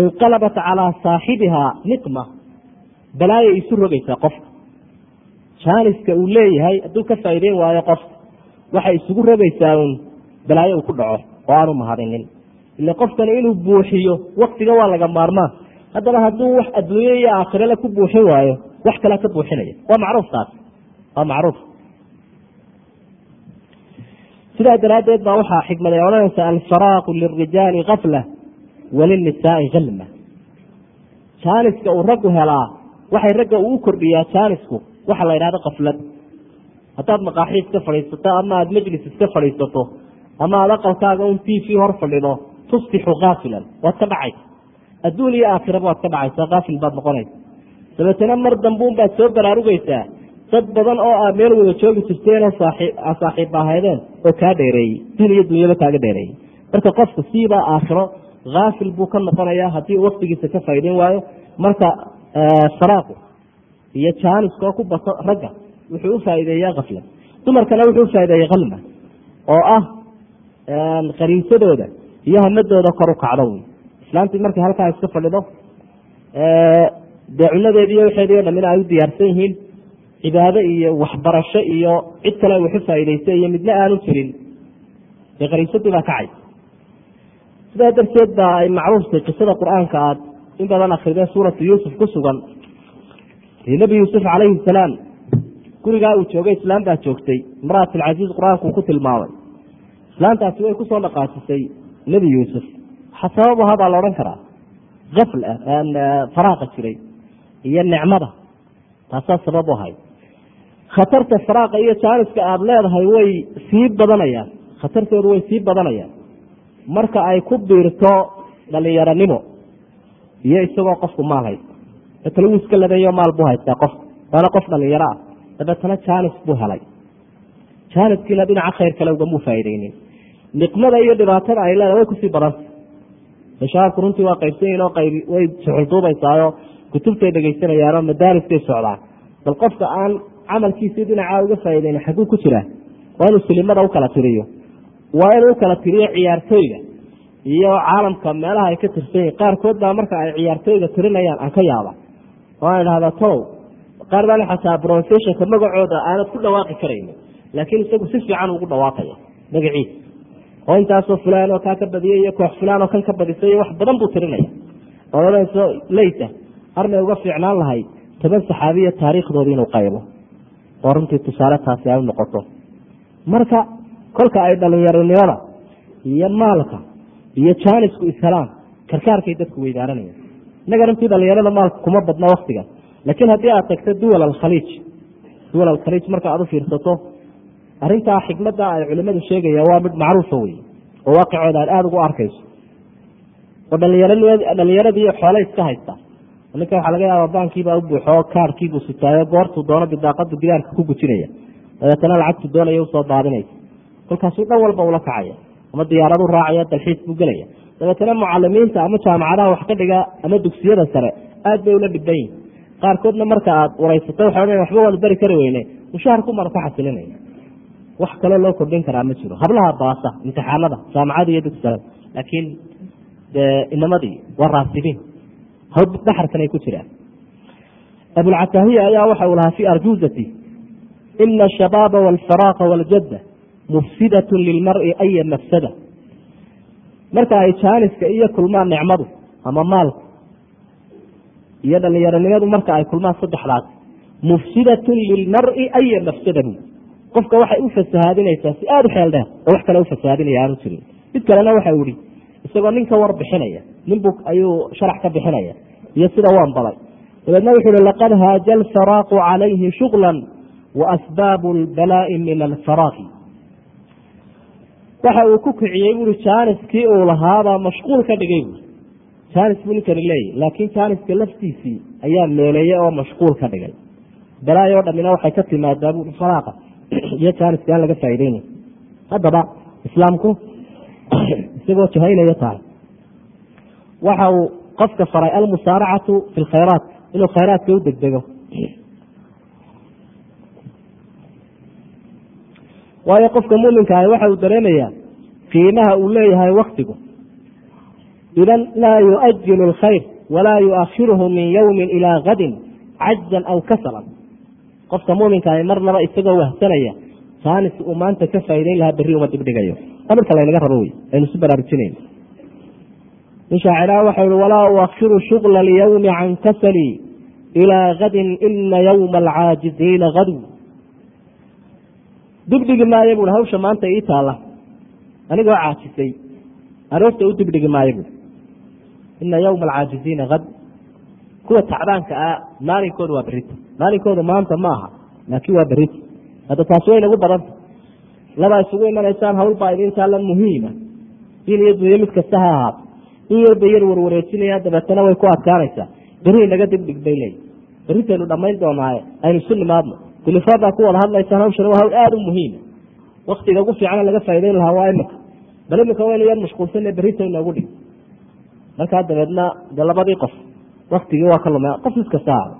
inqalabat calaa saaxibihaa niqma balaaya isu rogaysaa qofka jaaniska uu leeyahay hadduu ka faa'iideyn waayo qofka waxay isugu rogaysaa un balaayo uu ku dhaco oo aanu mahadinin. Ile qofkani inuu buuxiyo waktiga waa laga maarmaan haddana hadduu wax adduunye iyo aakhirale ku buuxin waayo wax kalea ka buuxinaya. Waa macruuf taas. Waa macruuf. Sidaa daraaddeed baa waxaa xikmad ay odhanaysa alfaraaqu lirijaali kafla walinisaai kalma jaaniska uu raggu helaa waxay ragga uu kordhiyaa jaanisku waxa la yidhahdo kaflad haddaad maqaaxi iska fadhiisato ama aada majlis iska fadhiisato ama aad aqalkaaga un t v hor fadhido tusbixu kaafilan waad ka dhacaysa adduun iyo aakhiraba waad ka dhacaysa kaafil baad noqonaysa. Dabeetana mar dambuun baad soo baraarugaysaa dad badan oo aa meel wada joogi jirteenoo saaxiib ahaydeen oo kaa dheereeyey diin iyo dunyaba kaaga dheereeyey marka qofka siibaa aakhiro haafil buu ka noqonayaa haddii waktigiisa ka faa'ideyn waayo. Marka faraaqu iyo jaaniska oo ku bato ragga wuxuu u faa'iideeyaa kafla dumarkana wuxuu ufaa'ideeyey kalma oo ah qariinsadooda iyo hamadooda kor u kacdo wy. Islaantii markay halkaa iska fadhido dee cunadeedi iyo waxeedi o dhamina ay u diyaarsan yihiin cibaado iyo waxbarasho iyo cid kale waxu faa'iidaysa iyo midna aanu jirin dee qariinsadii baa kacay. Sidaa darteed baa ay macruuftay qisada qur'aanka aad in badan akridee suuratu yuusuf ku sugan. Nebi yuusuf calayhi salaam gurigaa uu joogay islaam baa joogtay. Imraat alcasiiz qur'aanku ku tilmaamay islaantaasi way ku soo dhaqaajisay nebi yuusuf. Sabab ahaa baa la odhan karaa. Afl faraaqa jiray iyo nicmada. Taasaa sabab u ahay. Khatarta faraaqa iyo jaaniska aada leedahay way sii badanayaan. Khatartoodu way sii badanayaan. Marka ay ku biirto dhalinyaronimo iyo isagoo qofku maal haysta wuu iska labeeyo maal buu haystaa qofka waana qof dhalinyaro ah. Dabeetana jaanis buu helay. Jaaniskiina dhinaca khayr kale ugamuu faaideynin niqmada iyo dhibaatada ay leedahay way ku sii badanta shabaabku runtii waa qaybsanyihin oo qayb way suxulduubaysaayo kutubtay dhegaysanayaanoo madaariskay socdaan bal qofka aan camalkiisii dhinacaa uga faaideynin xagguu ku jiraa waa inuu silimada u kala tiriyo. Waa inuu u kala tiriyo ciyaartooyga iyo caalamka meelaha ay ka tirsan yihiin qaarkood baa marka ay ciyaartooyga tirinayaan aan ka yaaba oo aan idhahda tolow qaar baa xataa brofessionka magacooda aanad ku dhawaaqi karayni laakiin isagu si fiican ugu dhawaaqaya magaciisa oo intaasoo fulaan oo kaa ka badiyay iyo koox fulaan oo kan ka badisay wax badan buu tirinaya. Oo odhanayso leyta armay uga fiicnaan lahay toban saxaabiya taariikhdoodii inuu qaybo. Oo runtii tusaale taasi ay u marka kolka ay dhalinyaronimada iyo maalka iyo jaanisku ishelaan karkaarkay dadku weydaaranaya innaga runtii dhalinyarada maalka kuma badna waktigan laakiin haddii aad tagto duwal alkhaliij duwal alkhaliij marka aad u fiirsato arrintaa xikmadda ay culimadu sheegayaan waa mid macruufa wey oo waaqicooda aad aada ugu arkayso. Oo dhalinyaradii xoole iska haysta. Ninka waxaa laga yaaba baankiibaa u buuxo kaarhkiibuu sitaayo goortuu doono bidaaqadu gidaarka ku gujinaya. Dabeetana lacagtu doonaya u soo daadinaysa kolkaasuu dhan walba ula kacaya ama diyaaradu raacaya dalxiis buu gelaya. Dabeetana mucalimiinta ama jaamacadaha wax ka dhiga ama dugsiyada sare aad bay ula dhiban yihiin qaarkoodna marka aad odhan waxba waanu bari kari weyne mushaharku manu ka xasilinaya wax kaloo loo kordhin karaa ma jiro. Hablaha baasa imtixaanada jaamacada iyo dugsisalada laakiin inamadii waa raasibiin dhaxarkan ay ku jiraan. Abulcatahiya ayaa waxa uu lahaa fi arjuzati ina ashabaaba walfaraaqa waljadda mufsidat lilmari aya mafsada. Marka ay jaaniska iyo kulmaan nicmadu ama maalku iyo dhalinyaronimadu marka ay kulmaan saddexdaas mufsidatun lilmari aya mafsada. bu qofka waxay u fasahaadinaysaa si aada u xeel dheer oo wax kale u fasahaadinaya aanu jirin. Mid kalena waxa ihi isagoo nin ka war ayuu sharax ka bixinaya iyo sida waan baday dabeedna wuxuu hi laqad haaja alfaraaqu calayhi shugla wa asbaabu lbalaa'i min alfaraaqi. Waxa uu ku kiciyey buui jaaniskii uu lahaabaa mashquul ka dhigay buui jaanis buu ninkani leeyahy laakiin jaaniska laftiisii ayaa meeleeye oo mashquul ka dhigay. Balaayo dhamina waxay ka timaadaa buui faraaqa [coughs] iyo jaaniska aan laga faa'ideynay haddaba islaamku [coughs] isagoo jahaynaya tahay waxa uu qofka faray almusaaracatu fi lkhayraat inuu khayraadka u degdego. [coughs] Waayo qofka muminka ahi waxa uu dareemayaa qiimaha uu leeyahay waktigu idan laa yuajilu lkhayr walaa yuakhiruhu min yowmin ilaa gadin cajzan aw kasalan qofka muminka ahi marnaba isagoo wahsanaya jaanis uu maanta ka faa'ideyn lahaa berri uma dibdhigayo waa midka laynaga rabo wey aynu isu baraarujinayn. In shaaciraha waxa ihi walaa uakhiru shugla alyawmi can kasalii ilaa gadin ina yowma alcaajiziina gadu dibdhigi maayo buui hawsha maanta ii taalla anigoo caajisay aroorta u dibdhigi maayo buui ina yowma alcaajiziina had kuwa tacbaanka ah maalinkooda waa berita maalinkooda maanta ma aha laakiin waa berita hadda taasi way nagu badanta labaa isugu imanaysaan hawlbaa idin taalan muhiima. Diin iyo dunyo mid kasta ha ahaato in yarba yar warwareejinaya dabeetana way ku adkaanaysaa. Berihii naga dibdhig bay leeyi berritaynu dhammayn doonaaye aynu isu nimaadno tilifoodaa ku wada hadlaysaan hawshan waa hawl aada u muhiima. Waktiga ugu fiican laga faa'ideyn lahaa waa imika. Bal imika waynu yar mashquulsanne berritaynu noogu dhig. Markaa dabeedna de labadii qof waktigii waa ka lumay qof mid kasta ahaada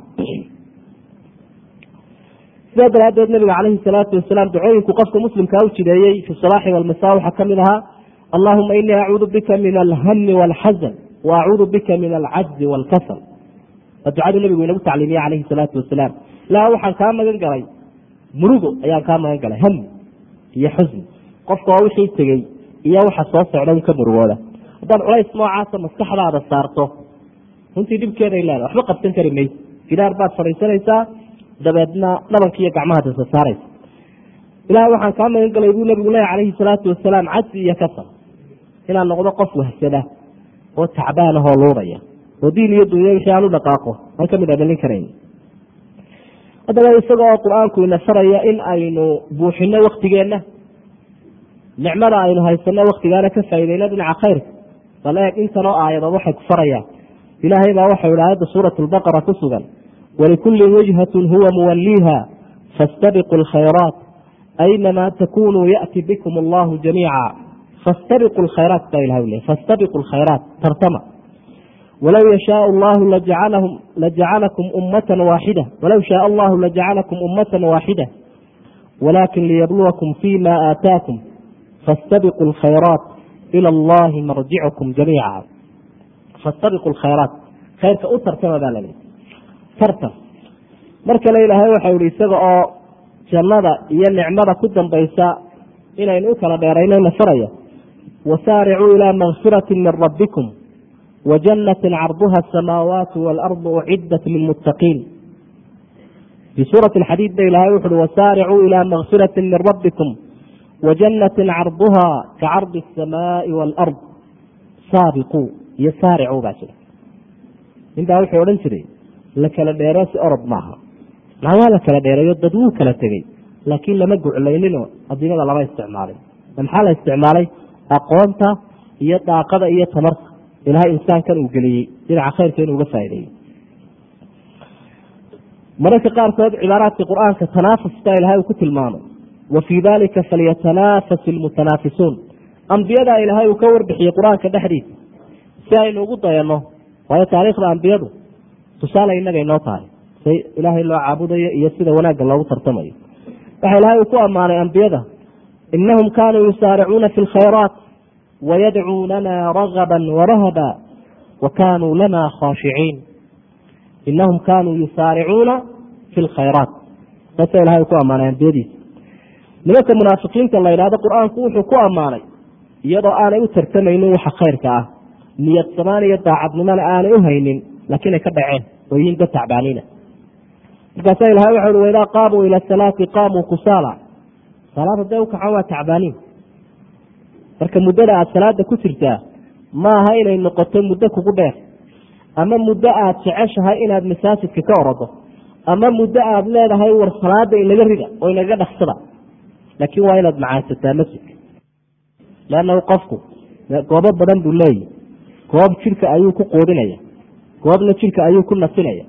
sidaa daraaddeed nabiga calayhi salaatu wasalaam ducooyinku qofka muslimkaa u jideeyey fi sabaaxi walmasa waxaa ka ahaa allahuma inii acuudu bika min alhami walxazan wa acuudu bika min alcajzi walkasal. Waa ducaduu nabigu inagu tacliimiye calayhi salaatu wasalaam. Laa waxaan kaa magan galay. Murugo ayaan kaa magan galay. Hami iyo xusni. Qofka oo wixii tegey iyo waxa soo socda un ka murugooda. Haddaad culays noocaasa maskaxdaada saarto runtii dhibkeeday leedahay. Waxba qabsan kari mayse. Gidaar baad fadhiisanaysaa dabeedna dhabanka iyo gacmaha dasa saaraysa. Ilahay waxaan kaa magan galay buu nabigu leeya calayhi salaatu wasalaam cadsi iyo kasal inaan noqdo qof wahsada oo tacbaan ahoo luudaya oo diin iyo dunya wixii aan u dhaqaaqo aan ka mid adhalin karayn haddaba isaga oo qur'aanku ina faraya in aynu buuxino waktigeenna nicmada aynu haysano waktigaana ka faaideyno dhinaca khayrka bal eeg intanoo aayadood waxay ku farayaan ilaahay baa waxau ihi aayadda suurat lbaqara ku sugan walikullin wijhatun huwa muwaliiha fastabiqu lkhayraat aynamaa takunuu ya'ti bikum allahu jamiica fastabiqu lkhayraat baa ilahay le fastabiqu lkhayraat tartama walow yashaau allahu lajacalakum ummatan waaxida walow shaaa allahu lajacalakum ummatan waaxida walakin liyabluwakum fima aataakum fastabiqu lkhayraat ila allahi marjicukum jamiica fastabiqu lkhayraat khayrka u tartama baa laleeya tartan mar kale ilaahay waxau ihi isaga oo jannada iyo nicmada ku dambaysa inaynu u kala dheeraynayna faraya. Wasaaricuu ilaa makfirati min rabbikum wajanatin carduha asamaawaatu waalardu ucidat lilmuttaqiin fii suurati alxadiid ba ilahay wuxu uhi wasaaricuu ilaa makfirati min rabbikum wajanatin carduha ka asamaai waalard saabiquu iyo saaricuu baa jira. Ninbaa wuxuu odhan jiray la kala dheeree si orod maaha. Maa waa la kala dheereeyo dad wuu kala tegey. Laakiin lama guclayninoo adimada lama isticmaalin. Maxaa la isticmaalay? Aqoonta iyo daaqada iyo tamarta. Ilahay insaankan uu geliyey dhinaca khayrka inuu uga faa'ideeyey. Mararka qaarkood cibaaraadka qur'aanka tanaafus baa ilahay uu ku tilmaamay wa fii dalika falyatanafas ilmutanaafisuun ambiyadaa ilaahay uu ka warbixiyey qur'aanka dhexdiisa. Si aynu ugu dayanno waayo taariikhda ambiyadu tusaale innaga inoo tahay. Si ilaahay loo caabudayo iyo sida wanaagga loogu tartamayo. Waxa ilaahay uu ku ammaanay ambiyada inahum kaanuu yusaaricuuna fi lkhayraat wayadcuunana ragaba warahaba wa kaanuu lana khaashiciin inahum kaanuu yusaaricuuna fi lkhayraat saasa ilahay ku ammaanay ambiyadiisa. Nimanka munaafiqiinta la yidhahdo qur'aanku wuxuu ku ammaanay iyadoo aanay u tartamaynin waxa khayrka ah. Niyad iyo daacadnimona aanay u haynin laakiin ka dhaceen oo yihiin dad tacbaaniina markaasa ilahay waxa ui waidaa qaamuu ila salaati qaamuu kusaala salaad hadday ukaxaan waa tacbaaniin marka muddada aada salaada ku jirtaa ma aha inay noqoto muddo kugu dheer ama muddo aada jeceshahay inaad masaajidka ka orodo ama muddo aada leedahay war salaada inaga rida oo inaga dhaksada laakiin waa inaad macaansataa masjidka leannahu qofku goobo badan buu leeyahy goob jidhka ayuu ku quudinaya goobna jidhka ayuu ku nasinaya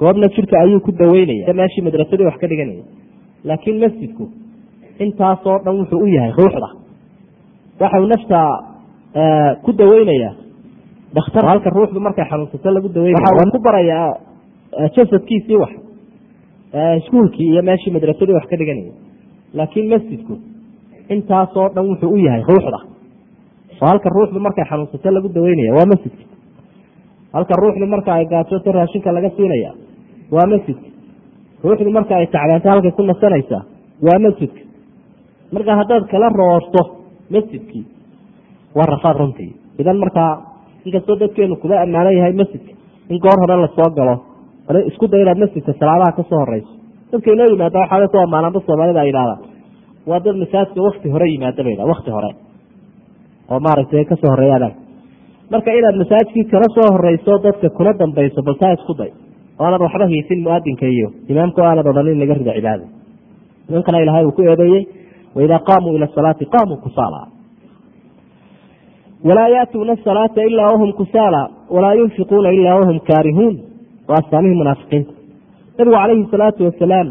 goobna jidhka ayuu ku daweynaya meeshii madrasadii wax ka dhiganaya. Laakiin masjidku intaasoo dhan wuxuu u yahay ruuxda. Waxau nafta ku daweynaya dhakhtar halka ruuxdu markay xanuunsato lagu daweynaya ku barayaa jasadkiisii wax. Iskuulkii iyo meeshii madrasadii wax ka dhiganaya. Laakiin masjidku intaasoo dhan wuxuu u yahay ruuxda. Oo halka ruuxdu markay xanuunsato lagu daweynaya waa masjidka halka ruuxdu marka ay gaajoto raashinka laga siinaya waa masjidka ruuxdu marka ay tacbaanto halkay ku nasanaysaa waa masjidka marka haddaad kala roorto masjidkii waa rafaad runtii. Idan markaa inkastoo dadkeenu kuba ammaanan yahay masjidka in goor hore la soo galo isku day inaad masjidka salaadaha ka soo horeyso dadka inoo yimaada waxaa ku ammaanaanba soomaalida ay yidhahdaan waa dad masaajidka wakti hore yimaada ba yidhah wakti hore. Oo maaragtay ka soo horeeyaadaan marka inaad masaajidkii kala soo horeyso dadka kuna dambayso bal taa isku day. Oo aanad waxba hiisin muadinka iyo imaamka aanad odhan in laga rido cibaada nimankana ilahay uu ku eedeeyey waidaa qaamuu ila salaati qaamuu kusaala. Walaa yaatuuna asalaata ilaa wahum kusaala walaa yunfiquuna ilaa wahum kaarihuun. Waa astaamihii munaafiqiinta nabigu calayhi salaatu wasalaam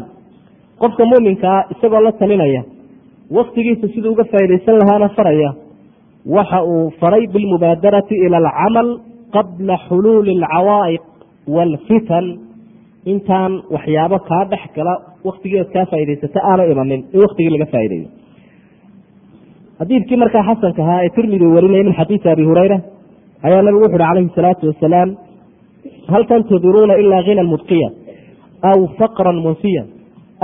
qofka muminkaa isagoo la talinaya waktigiisa siduu uga faaidaysan lahaana faraya waxa uu faray bilmubaadarati ila alcamal qabla xuluuli alcawaa'iq waalfitan. Intaan waxyaabo kaa dhex gala waktigeed kaa faa'idaysata aana imanin in waktigii laga faa'ideeyo xadiidkii markaa xasanka ahaa ee tirmidi warinaya min xadiisi abi hurayra ayaa nabigu wuxu uhi calayhi salaatu wasalaam hal tantadiruuna ilaa hinan mudqiya aw faqran munsiyan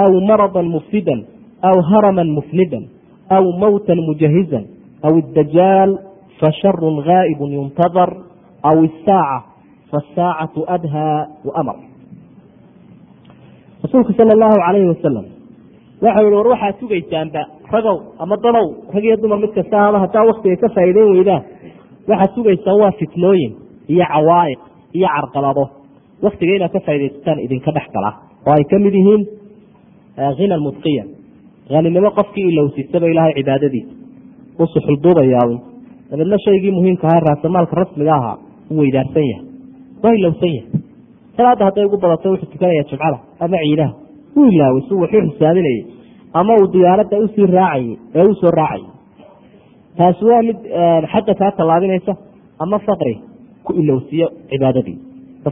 aw maradan mufsidan? Aw haraman mufnidan? Aw mowtan mujahizan aw iddajaal fasharun gaa'ibun yuntadar aw isaaca fasaacatu adhaa waamar rasuulku sala allahu calayhi wasalam waxau yihi war waxaad sugaysaanba ragow ama dadow rag iyo dumar mid kasta ama haddaa waktiga ka faa'iideyn weydaan waxaad sugaysaan waa fitnooyin iyo cawaa'iq iyo carqalado waktiga inaad ka faaidaysataan idinka dhex gala oo ay ka mid yihiin hina mudqiyan haninimo qofkii ilowsisaba ilaahay cibaadadiisa u suxulduubayaa dabeedna shaygii muhiimka ahaa raasamaalka rasmiga ahaa u weydaarsan yahay waa ilowsan yahay. Salaada hadday ugu badato wuxuu tukanaya jumcada ama ciidaha. U ilaaway si waxu xisaaminayay ama uu diyaaradda u sii raacayay ee u raacayay taasi waa mid xagga kaa tallaabinaysa ama faqri ku ilowsiyo cibaadadii.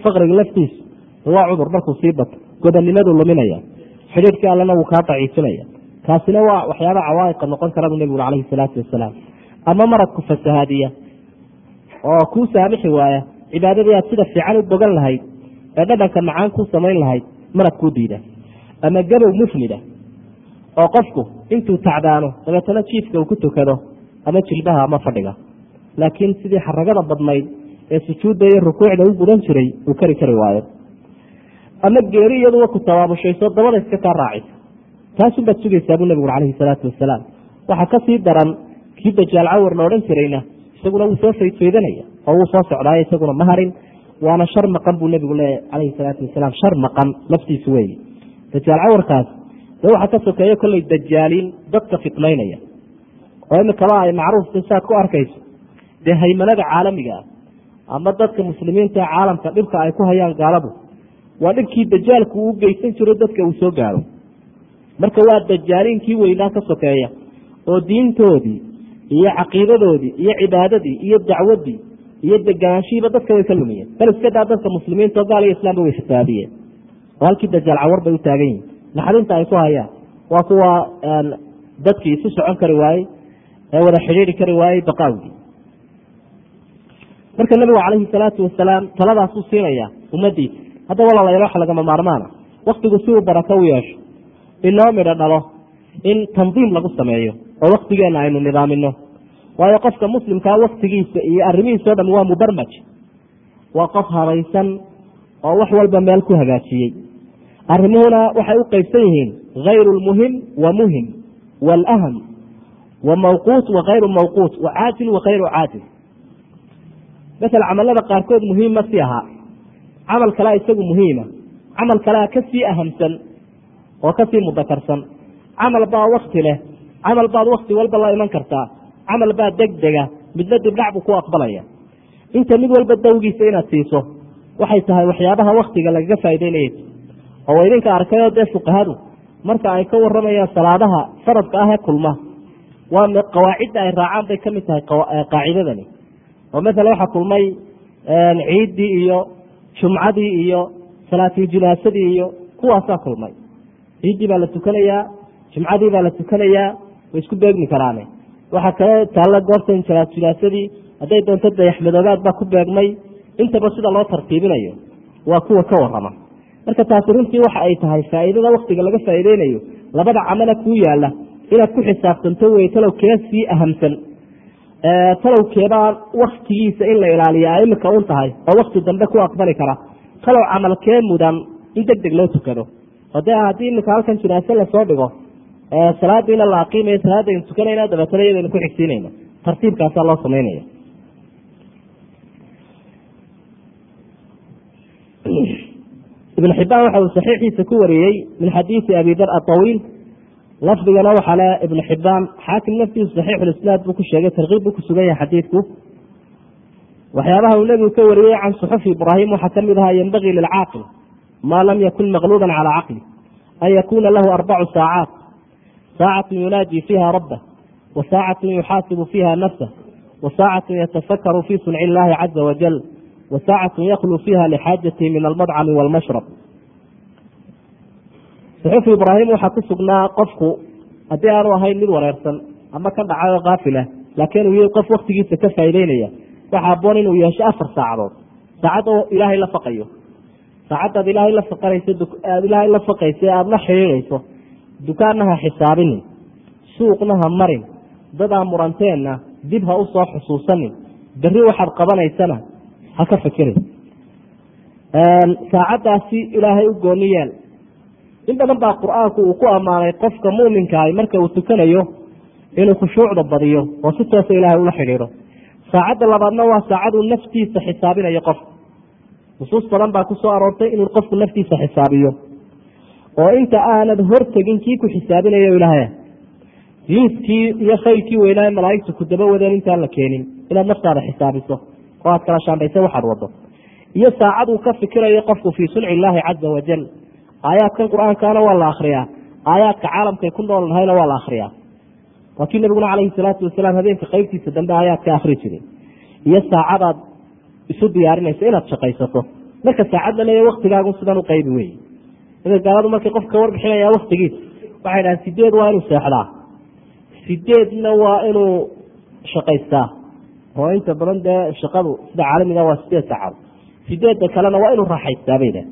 Faqriga laftiisu waa cudur markuu sii bato godannimadu luminaya xidhiidhkii allena wuu kaa daciifinaya kaasina waa waxyaaba cawaa'iqa noqon kara buu nebigu calayhi salaatu wasalaam. Ama maradku fasahaadiya oo kuu saamixi waaya cibaadadii aad sida fiican u bogan lahayd ee dhadhanka macaan kuu samayn lahayd marad kuu diida. Ama gabow mufnida oo qofku intuu tacdaano dabeetana jiifka uu ku tukado ama jilbaha ama fadhiga. Laakiin sidii xaragada badnayd ee sujuudda iyo rukuucda u gudan jiray uu kari kari waayo. Ama geeri iyaduwa ku tabaabushayso dabada iska kaa raacaysa taasun baad sugaysaa buu nebigu calayhi salaatu wasalaam. Waxaa ka sii daran kii dajaal cawar la odhan jirayna isaguna wuu soo faydfaydanaya oo wuu soo socdaayo isaguna ma harin waana shar maqan buu nebigu leeyahy calayhi salaatu wasalaam. Shar maqan laftiisu weeye dajaal cawarkaas dee waxaa ka sokeeyo kolley dajaaliin dadka fitnaynaya. Oo imikaba ay macruufta saad ku arkayso dee haymanada caalamiga ah ama dadka muslimiinta caalamka dhibka ay ku hayaan gaaladu waa dhibkii dajaalku uu geysan jiro dadka uu soo gaaro marka waa dajaaliinkii weynaa ka sokeeya oo diintoodii iyo caqiidadoodii iyo cibaadadii iyo dacwadii iyo degaanshihiiba dadka way ka lumiyeen. Bal iska daa dadka muslimiinta oo gaal iyo islaamba way fasaadiyeen oo halkii dajaal cawar bay u yihiin naxdinta ay ku hayaan waa kuwa dadkii isu socon kari waayey ee wada xidhiiri kari waayey baqaawgii. Marka nabigu calayhi salaatu wasalaam taladaasuu siinaya ummadiisa hadda walaalayaal waxa lagama maarmaana waktigu si uu barako u yeesho inoo midho dhalo in tandiim lagu sameeyo oo waktigeena aynu nidaamino waayo qofka muslimkaa waktigiisa iyo arrimihiisa o dham waa mubarmaj waa qof habaysan oo wax walba meel ku hagaajiyey. Arrimuhuna waxay u qeybsan yihiin hayru lmuhim wa muhiim waalaham wa mawquut wa hayru mawquut wa caajil wa hayru caajil masel camalada qaarkood muhiimma si ahaa. Camal kalea isagu muhiima. Camal kalea ka sii ahamsan oo ka sii mudakarsan camal baa wakti leh camal baad wakti walba la iman kartaa camal baa deg dega midna dibdhac buu ku aqbalaya. Inta mid walba dawgiisa inaad siiso waxay tahay waxyaabaha waktiga lagaga faa'ideynaya oo idinka arkayoo dee fuqahadu marka ay ka waramayaan salaadaha faradka ah ee kulma. Waa qawaacidda ay raacaan bay ka mid tahay qaacidadani. Oo maala waxaa kulmay ciiddii iyo jumcadii iyo salaatuljinaasadii iyo kuwaasaa kulmay ciiddii baa la tukanayaa jumcadii baa la tukanayaa way isku beegmi karaane. Waxaa kale taalla goortan salaatujinaasadii hadday doonto dayaxmadoobaad baa ku beegmay intaba sida loo tartiibinayo waa kuwa ka warama marka taasi runtii waxa ay tahay faa'iidada waktiga laga faa'iideynayo labada camala kuu yaalla inaad ku xisaabtanto wey talow kee sii ahamsan. Talow keebaa waktigiisa in la ilaaliya a un tahay oo wakti dambe ku aqbali kara. Talow camal kee mudan in deg deg loo tukado dee haddii imika halkan jinaase la soo dhigo salaadiina la aqiimayo salaadaynu tukanayna dabeetana iyadaynu ku xigsiinayna. Tartiibkaasaa loo samaynaya ibn xibaan waxa uu saxiixiisa ku wariyey min xadiisi abi dar aطawiil lafdigana waxaa le ibn xibaan xaakim naftiisu saxiixulisnaad buu ku sheegay tarkiib buu ku sugan yahay xadiidku. Waxyaabaha uu nebigu ka wariyey can suxufi ibraahim waxaa ka mid ahaa yenbagii lilcaaqil maa lam yakun maqluuban calaa caqli an yakuna lahu arbacu saacaat saacatu yunaaji fiiha rabbah wa saacatu yuxaasibu fiiha nafsah wa saacatu yatafakaru fi sunci illaahi caza wajal wa saacatu yaklu fiiha lixaajatihi min almadcami walmashrab suxufi ibraahim waxaa ku sugnaa qofku haddii aanu ahayn mid wareersan ama ka dhacay oo kaafilah laakiin uu yahay qof waktigiisa ka faa'ideynaya waxa aboon inuu yeesho afar saacadood saacad oo ilaahay la faqayo saacaddaad ilaahay la faqanayso aada ilaahay la faqayso ee aada la xidhiidhayso dukaanna ha xisaabinin suuqna ha marin dadaa muranteenna dib ha u soo xusuusanin berri waxaad qabanaysana ha ka fekerin saacaddaasi ilaahay u gooni yeel. In badan baa qur'aanku uu ku ammaanay qofka muminkaah marka uu tukanayo inuu khushuucda badiyo oo si toosa ilaahay ula xidhiidho. Saacadda labaadna waa saacaduu naftiisa xisaabinayo qofka nusuus badan baa ku soo aroortay inuu qofku naftiisa xisaabiyo. Oo inta aanad hortegin kii ku xisaabinayo ilaahay. Liiskii iyo khayrkii weynaa malaaigtu ku daba wadeen intaan la keenin inaad naftaada xisaabiso oo aad kala shaandhaysa waxaad wado iyo saacad uu ka fikirayo qofku fii sunci illaahi caza wajal aayaadkan qur'aankana waa la akriyaa aayaadka caalamkay ku nool nahayna waa la akriyaa waa nabiguna calayhi salaatu wasalaam habeenka qaybtiisa dambe aayaadka akri jiray. Iyo saacadaad isu diyaarinaysa inaad shaqaysato. Marka saacad la leeya waktigaagu sidan u qaybi wey gaaladu markay qofka warbixinaya waktigiisa waxay dhahaan sideed waa inuu seexdaa. Sideedna waa inuu shaqaystaa. Oo inta badan dee shaqadu sida caalamiga waa sideed saacadood sideedda kalena waa inuu raaxaystaa bay dhahan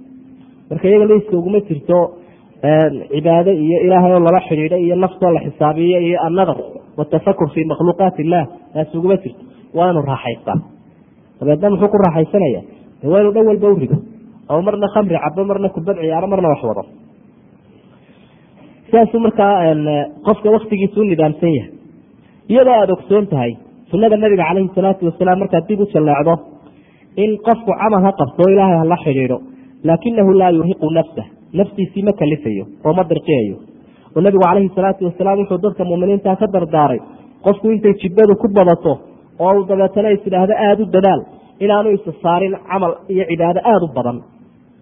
marka iyaga liiska uguma jirto cibaado iyo ilaahay oo lala xidhiidho iyo naftoo la xisaabiyo iyo annadar watafakur fii makhluuqaat illah taas uguma jirto. Waa inuu raaxaystaa dabeedna muxuu ku raaxaysanaya? De waa dhan walba u rido. Oo marna khamri cabo marna kubad ciyaaro marna wax wado sidaasuu markaa qofka waktigiisa u nidaamsan yahay. Iyadoo aada ogsoon tahay sunada nabiga calayhi salaatu wasalaam markaad dib u jalleecdo in qofku camal ha qabto o ilaahay hala xidhiidho laakinahu laa yurhiqu nafsah naftiisii ma kalifayo oo ma dirqiyayo oo nabigu calayhi salaatu wasalaam wuxuu dadka muminiinta ka dardaaray qofku intay jibadu ku badato oo uu dabeetana is idhaahdo aada u dadaal. Inaanu isa saarin camal iyo cibaado aada u badan.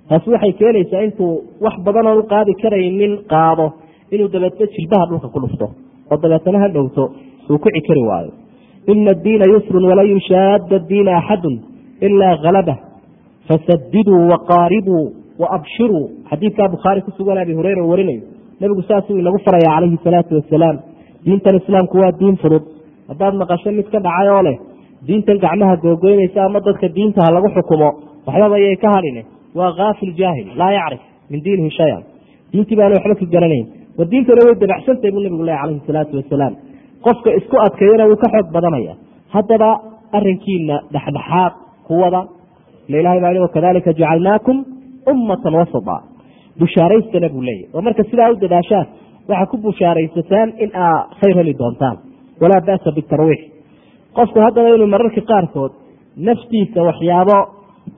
Taasi waxay keenaysaa intuu wax badan u qaadi karaynin qaado. Inuu dabeetna jilbaha dhulka ku dhufto. Oo dabeetana ha dhowto. Uu ku cikari waayo. Ina addiina yusrun walan yushaada diina axadun ilaa halabah fasadiduu waqaaribuu waabshiruu xadiidkaa bukhaari ku sugan abi hureyra warinayo. Nebigu saasuu inagu faraya calayhi salaatu wasalaam diintan islaamku waa diin fudud haddaad maqasho mid ka dhacay oo leh diintan gacmaha googoynaysa ama dadka diintaha lagu xukumo waxbaba yay ka hadhine. Waa kaafil jaahil laa yacrif min diinihi shayan. Diintii baana waxba ka garanayn. Wa diintana way dabacsantahy buu nabigu leh calayhi salaatu wasalaam. Qofka isku adkeeyana wuu ka xoog badanaya. Haddaba arinkiina dhexdhexaad kuwada ila ilahay baa wakadalika jacalnaakum ummatan wasata. Bushaaraystana buu leeyahy oo marka sidaa u dadaashaan waxaa ku bushaaraysataan in aa khayr heli doontaan walaa ba'sa bitarwiix. Qofku haddaba inuu mararka qaarkood naftiisa waxyaabo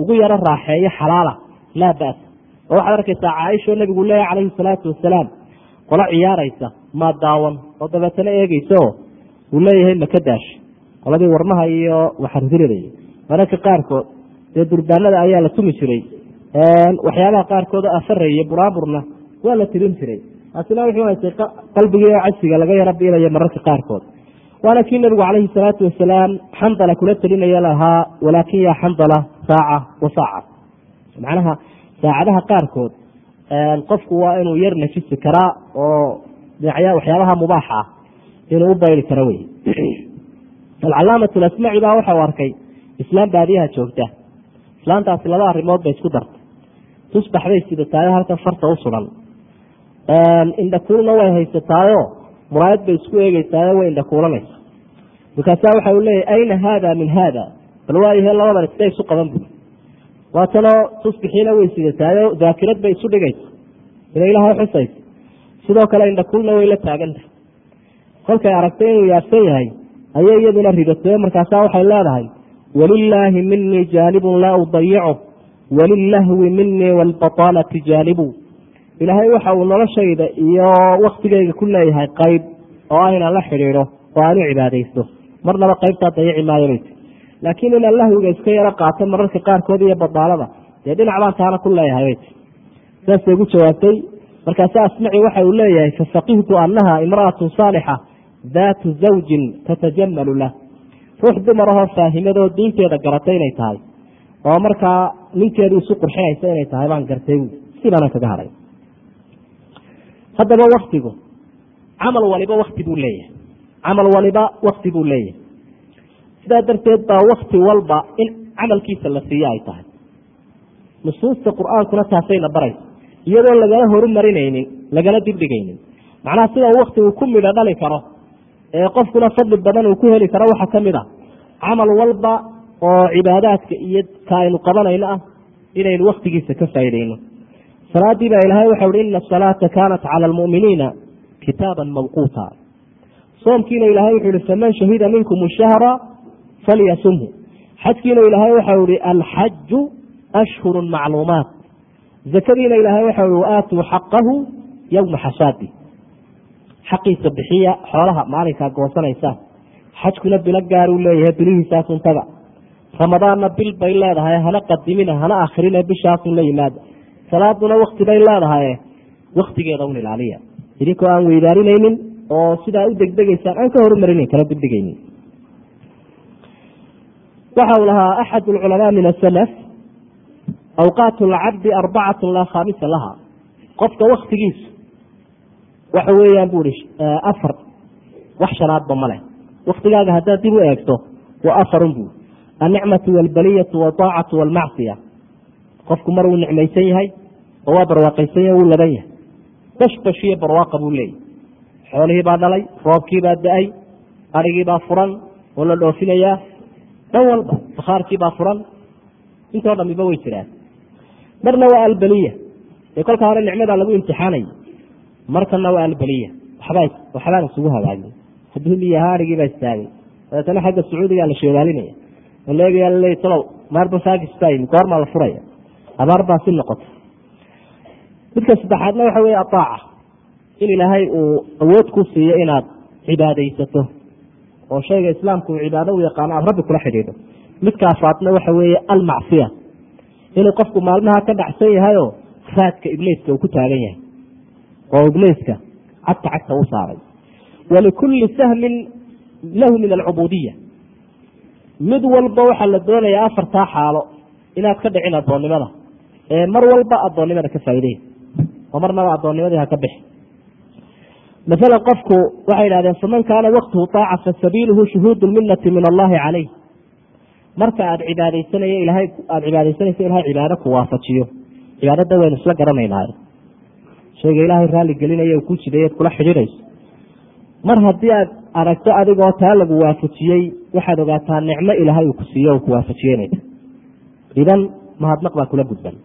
ugu yaro raaxeeyo xalaala laa ba'sa. Oo waxaad arkaysaa caaisha oo nabigu leeyahy calayhi salaatu wasalaam qolo ciyaaraysa maa daawan oo dabeetana eegeysa oo uu leeyahay maka daash. Qoladii warmaha iyo waxarhiridaya mararka qaarkood dee durbaanada ayaa la tumi jiray. Waxyaabaha qaarkood oo afaraya buraaburna waa la tirin jiray. Taasina wuxuu haystay qalbigii oo casiga laga yaro biilaya mararka qaarkood waana kii nabigu calayhi salaatu wasalaam xandala kula telinaya lahaa walaakin yaa xandala saaca wa saaca. Macnaha saacadaha qaarkood qofku waa inuu yar nafisi karaa oo waxyaabaha mubaaxa ah inuu u bayri karo wey [clears throat] alcalaamat lasmaci baa waxau arkay islaam baadiyaha joogta. Islaantaasi laba arrimood bay isku dartay. Tusbax bay sidataayo halkan farta u sugan. Indhakuulna way haysataayo muraayad bay isku eegeysaayo way indhakuulanaysa markaasaa waxa uu leeyahy ayna haada min haada? Bal waayahe labadan sida isu qaban bui waatanoo tusbixiina way sidataayo daakirad bay isu dhigaysa. Inay ilahay xusaysa. Sidoo kale indhakuulna way la taagantahay kolkay aragtay inuu yaabsan yahay ayay iyaduna ridatay markaasaa waxay leedahay walilaahi minii jaanibun laa udayicu. Walilahwi minii walbaطaalati jaanibu ilaahay waxa uu noloshayda iyo waktigayga ku leeyahay qayb oo ah inaan la xidhiidho oo aan u cibaadaysto. Marnaba qaybtaa dayici maayo bay ti laakiin inaan lahwiga iska yaro qaato mararka qaarkood iyo badaalada dee dhinac baan taana ku leeyahay bay ti saasay ugu jawaabtay. Markaase asmaci waxa uu leeyahay fafaqihtu annaha imra'atu saalixa daatu zawjin tatajamalu lah. Ruux dumarahoo faahimadoo diinteeda garatay inay tahay. Oo markaa ninkeedu isu qurxinaysa inay tahay baan gartay sibaanaan kaga hadhay haddaba waktigu camal waliba wakti buu leeyahay. Camal waliba wakti buu leeyahay. Sidaa darteed baa wakti walba in camalkiisa la siiyo ay tahay. Nusuusta qur'aankuna taasayna baraysa. Iyadoo lagala horumarinaynin lagala dibdhigaynin macnaha sida waktigu ku midho dhali karo ee qofkuna fadli badan uu ku heli karo waxaa ka mid a camal walba oo cibaadaadka iyo ka aynu qabanayno ah inaynu waktigiisa ka faaideyno salaadii baa ilaahay waxau hi ina asalaata kaanat cala almu'miniina kitaaban mawquuta. Soomkiina ilaahay wuxuu ihi faman shahida minkum shahra falyasumhu. Xajkiina ilaahay waxau ihi alxaju ashhuru macluumaat. Zakadiina ilaahay waxau ihi waaatuu xaqahu yowma xasaadi. Xaqiisa bixiya xoolaha maalinkaa goosanaysaa xajkuna bilo gaaruu leeyahay bilihiisaasun taga ramadaanna bil bay leedahay hana qadimina hana akrine bishaasun la yimaada salaaduna wakti bay leedahay waktigeeda un ilaaliya. Idinkoo aan weydaarinaynin oo sidaa u degdegaysaan aan ka horumarinin kala degdegaynin waxa uu lahaa axad alculamaa min asalaf awqaat lcabdi arbacatu laa khaamisa laha qofka waktigiisu waxa weeyaan bu ihi afar wax shanaadba maleh waktigaaga haddaad dib u eegto waa afarun bu annicmatu walbaliyatu waaacatu walmacsiya. Qofku mar wuu nicmaysan yahay oo waa barwaaqaysan yahay wuu laban yahay bashbash iyo barwaaqa buu leeyahy xoolihii baa dhalay roobkii baa da'ay arigii baa furan oo la dhoofinayaa. Dhan walba bakhaarkii baa furan. Intoo dhamiba way jiraan. Marna waa albaliya. Ee kolka hore nicmadaa lagu imtixaanay. Markana waa albaliya. Waxbaan isugu hagaagin hadduu liyahaa arigiibaa istaagay. Dabeetana xagga sacuudigaa la sheegaalinaya. Oo leegayaa laleey talow maarba faakistaa goormaa la furaya. Abaar baa si noqota midka saddexaadna waxa weeye ataaca. In ilaahay uu awood ku siiyo inaad cibaadaysato. Oo shayga islaamku uu cibaado u yaqaano aada rabbi kula xidhiidho. Midka afraadna waxa weeye almacsiya. Inuu qofku maalmaha ka dhacsan yahayoo raadka ibliiska uu ku taagan yahay. Oo ibliiska cagta cagta u saaray. Walikulli sahmin lahu min alcubuudiya mid walba waxaa la doonayaa afartaa xaalo inaad ka dhicin addoonnimada. Ee mar walba addoonnimada ka faa'iidey oo marnaba addoonnimadii ha ka bixi. Masalan qofku waxay yidhahdeen faman kaana waqtuhu taaca fasabiiluhu shuhuudu lminati min allahi calayh. Marka aada cibaadaysanay ilahay aada cibaadaysanaysa ilahay cibaado ku waafajiyo. Cibaadada waynu isla garanaynaayo. Shayga ilaahay raalli gelinaya ku jidayaad kula xidhiidhayso. Mar haddii aad aragto adigoo taa lagu waafajiyey waxaad ogaataa nicmo ilaahay uu ku siiyo u ku waafajiyenaysa idan mahadnaq baa kula gudban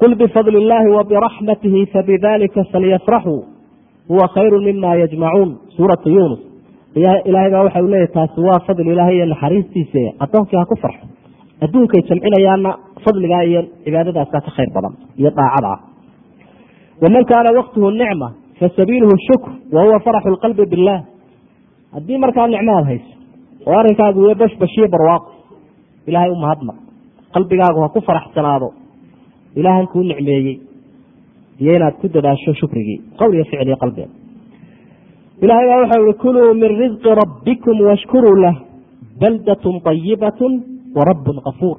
qul bifadli illaahi wa biraxmatihi fabidalika falyafraxuu huwa khayru mima yajmacuun suuratu yunus ilaahay baa waxa u leeyahy taasi waa fadli ilaahay iyo naxariistiisa. Addoonkii ha ku farxo. Adduunkay jamcinayaana fadligaa iyo cibaadadaasaa ka khayr badan iyo daacada. Waman kaana waqtuhu nicma fasabiiluhu shukr wa huwa faraxu lqalbi billaah. Haddii markaa nicmo aad hayso oo arrinkaagu iyo bashbashiyo barwaaqo ilaahay u mahadnaq qalbigaagu ha ku faraxsanaado ilaahan kuu nicmeeyey iyo inaad ku dadaasho shukrigii. Qowl iyo ficil iyo qalbiga ilahay baa waxau ihi kuluu min risqi rabbikum washkuruu lah baldatun ayibatun wa rabbun kafuur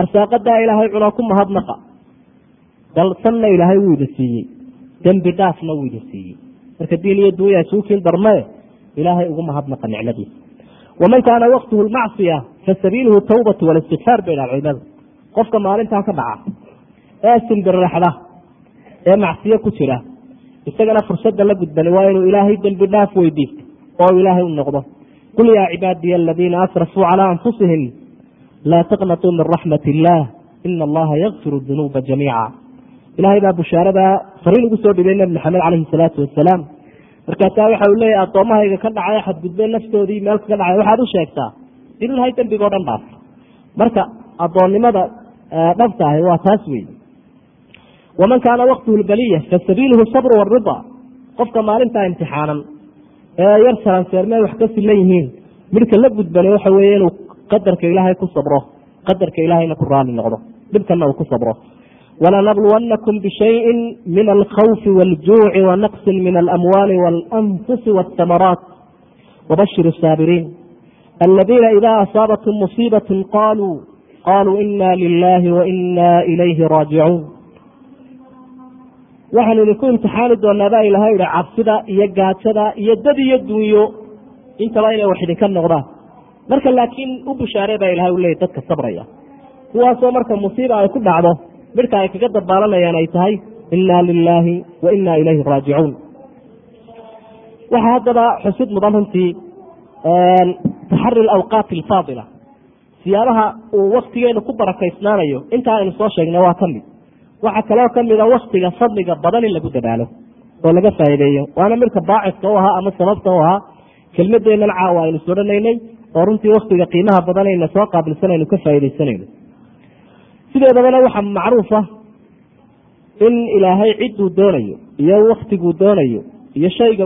arsaaqadaa ilaahay cunaa ku mahadnaqa. Dalsanna ilaahay wuu idin siiyey. Dembi dhaafna wuu idin siiyey. Marka diin iyo duunya isuukiin darmee ilaahay ugu mahadnaqa nicmadiisa. Waman kaana waqtuhu lmacsiya fasabiiluhu tawbatu walistikfaar bay dhaha culimadu qofka maalintaa ka dhaca ee simbirraxda ee macsiyo ku jira isagana fursadda la gudbani waa inuu ilaahay dembi dhaaf weydiisto oo ilaahay u noqdo. Qul yaa cibaadiya aladiina asrafuu calaa anfusihim laa taqnatuu min raxmat illaah ina allaha yakfiru dunuuba jamiica. Ilaahay baa bushaaradaa fariin ugu soo dhibay nebi maxamed caleyhi salaatu wasalaam markaasaa waxa uu leeyahy addoommahayga ka dhacay xadgudbeen naftoodii meel kaga dhacay waxaad u sheegtaa in ilahay dembigoo dhan dhaaf. Marka addoonnimada dhabtahay waa taas wey waman kaana waqtuhu baliya fasabiiluhu sabru warida. Qofka maalintaa imtixaanan ee yar saranseerme wax ka silan yihiin. Midhka la gudbane waxa weeye inuu qadarka ilaahay ku sabro qadarka ilaahayna ku raali noqdo. Dhibkana uu ku sabro. Walanabluwannakum bishayin min alkhawfi waaljuuci wa min alamwaali waalanfusi waaltamaraat wabashir saabiriin. Aladiina idaa asaabathum musiibat qaluu qaluu ina lilahi waina ilayhi raajicuun waxaanu idinku imtixaani doonaa baa ilahay ihi cabsida iyo gaajada iyo dad iyo dunyo intaba inay wax idinka noqdaan. marka laakiin u bushaare baa ilahay u leeyay dadka sabraya. kuwaasoo marka musiiba ay ku dhacdo midhka ay kaga dabaalanayaan ay tahay ina lilaahi wa ina ilayhi raajicuun. waxaa haddaba xusid mudan runtii taxari alawqaati alfaadila siyaabaha uu waktigeenu ku barakaysnaanayo intaa aynu soo sheegnay waa ka mid waxaa kaloo kamida waktiga fadliga badan in lagu dadaalo oo laga faa'iideeyo. Waana midka baaciska u ahaa ama sababta u ahaa kelmadeennan caawa aynu sodhanaynay oo runtii waktiga qiimaha badanayna soo qaabilsanaynu ka faa'iidaysanayno. Sideedabana waxaa macruufa in ilaahay cidduu doonayo iyo waktiguu doonayo iyo shayga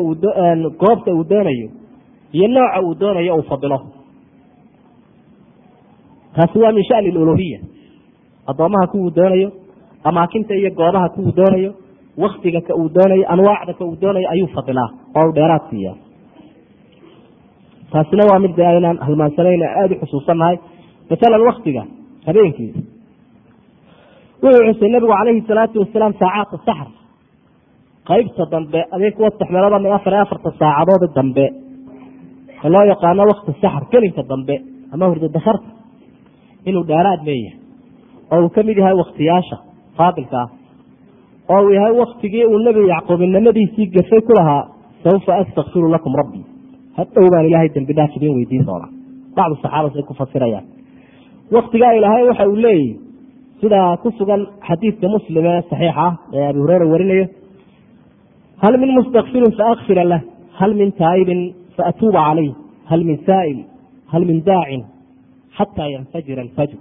goobta uu doonayo iyo nooca uu doonayo uu fadilo taasi waa min shani luluhiya addoomaha kuwuu doonayo amaakinta iyo goobaha kuwuu doonayo waktiga ka uu doonayo anwaacda ka uu doonayo ayuu fadilaa oo u dheeraad siiya taasina waa mid de aynaan halmaansanayn aada u xusuusannahay masalan waktiga habeenkii. Wuxuu xusay nabigu calayhi salaatu wasalaam saacaadka saxr qaybta dambe adee kuwa saddex meelood ama afar iyo afarta saacadood dambe. Ee loo yaqaano wakti saxr kelinka dambe ama hurda dakarta inuu dheeraad leeyahay. Oo uu ka mid yahay waktiyaasha faadilka ah. Oo uu yahay waktigii uu nebi yacquub inamadiisii gafay ku lahaa saufa astakfiru lakum rabbii hadhow baan ilaahay dembi dhaaf idin weydiin doonaa bacdu saxaaba say ku fasirayaan. Waktigaa ilaahay waxa uu leeyahy sida ku sugan xadiidka muslim ee saxiixa ah ee abi hureyra warinayo hal min mustakfirin faakfira lah hal min taa'ibin faatuuba calayh hal min saa'il hal min daacin xataa yanfajira alfajr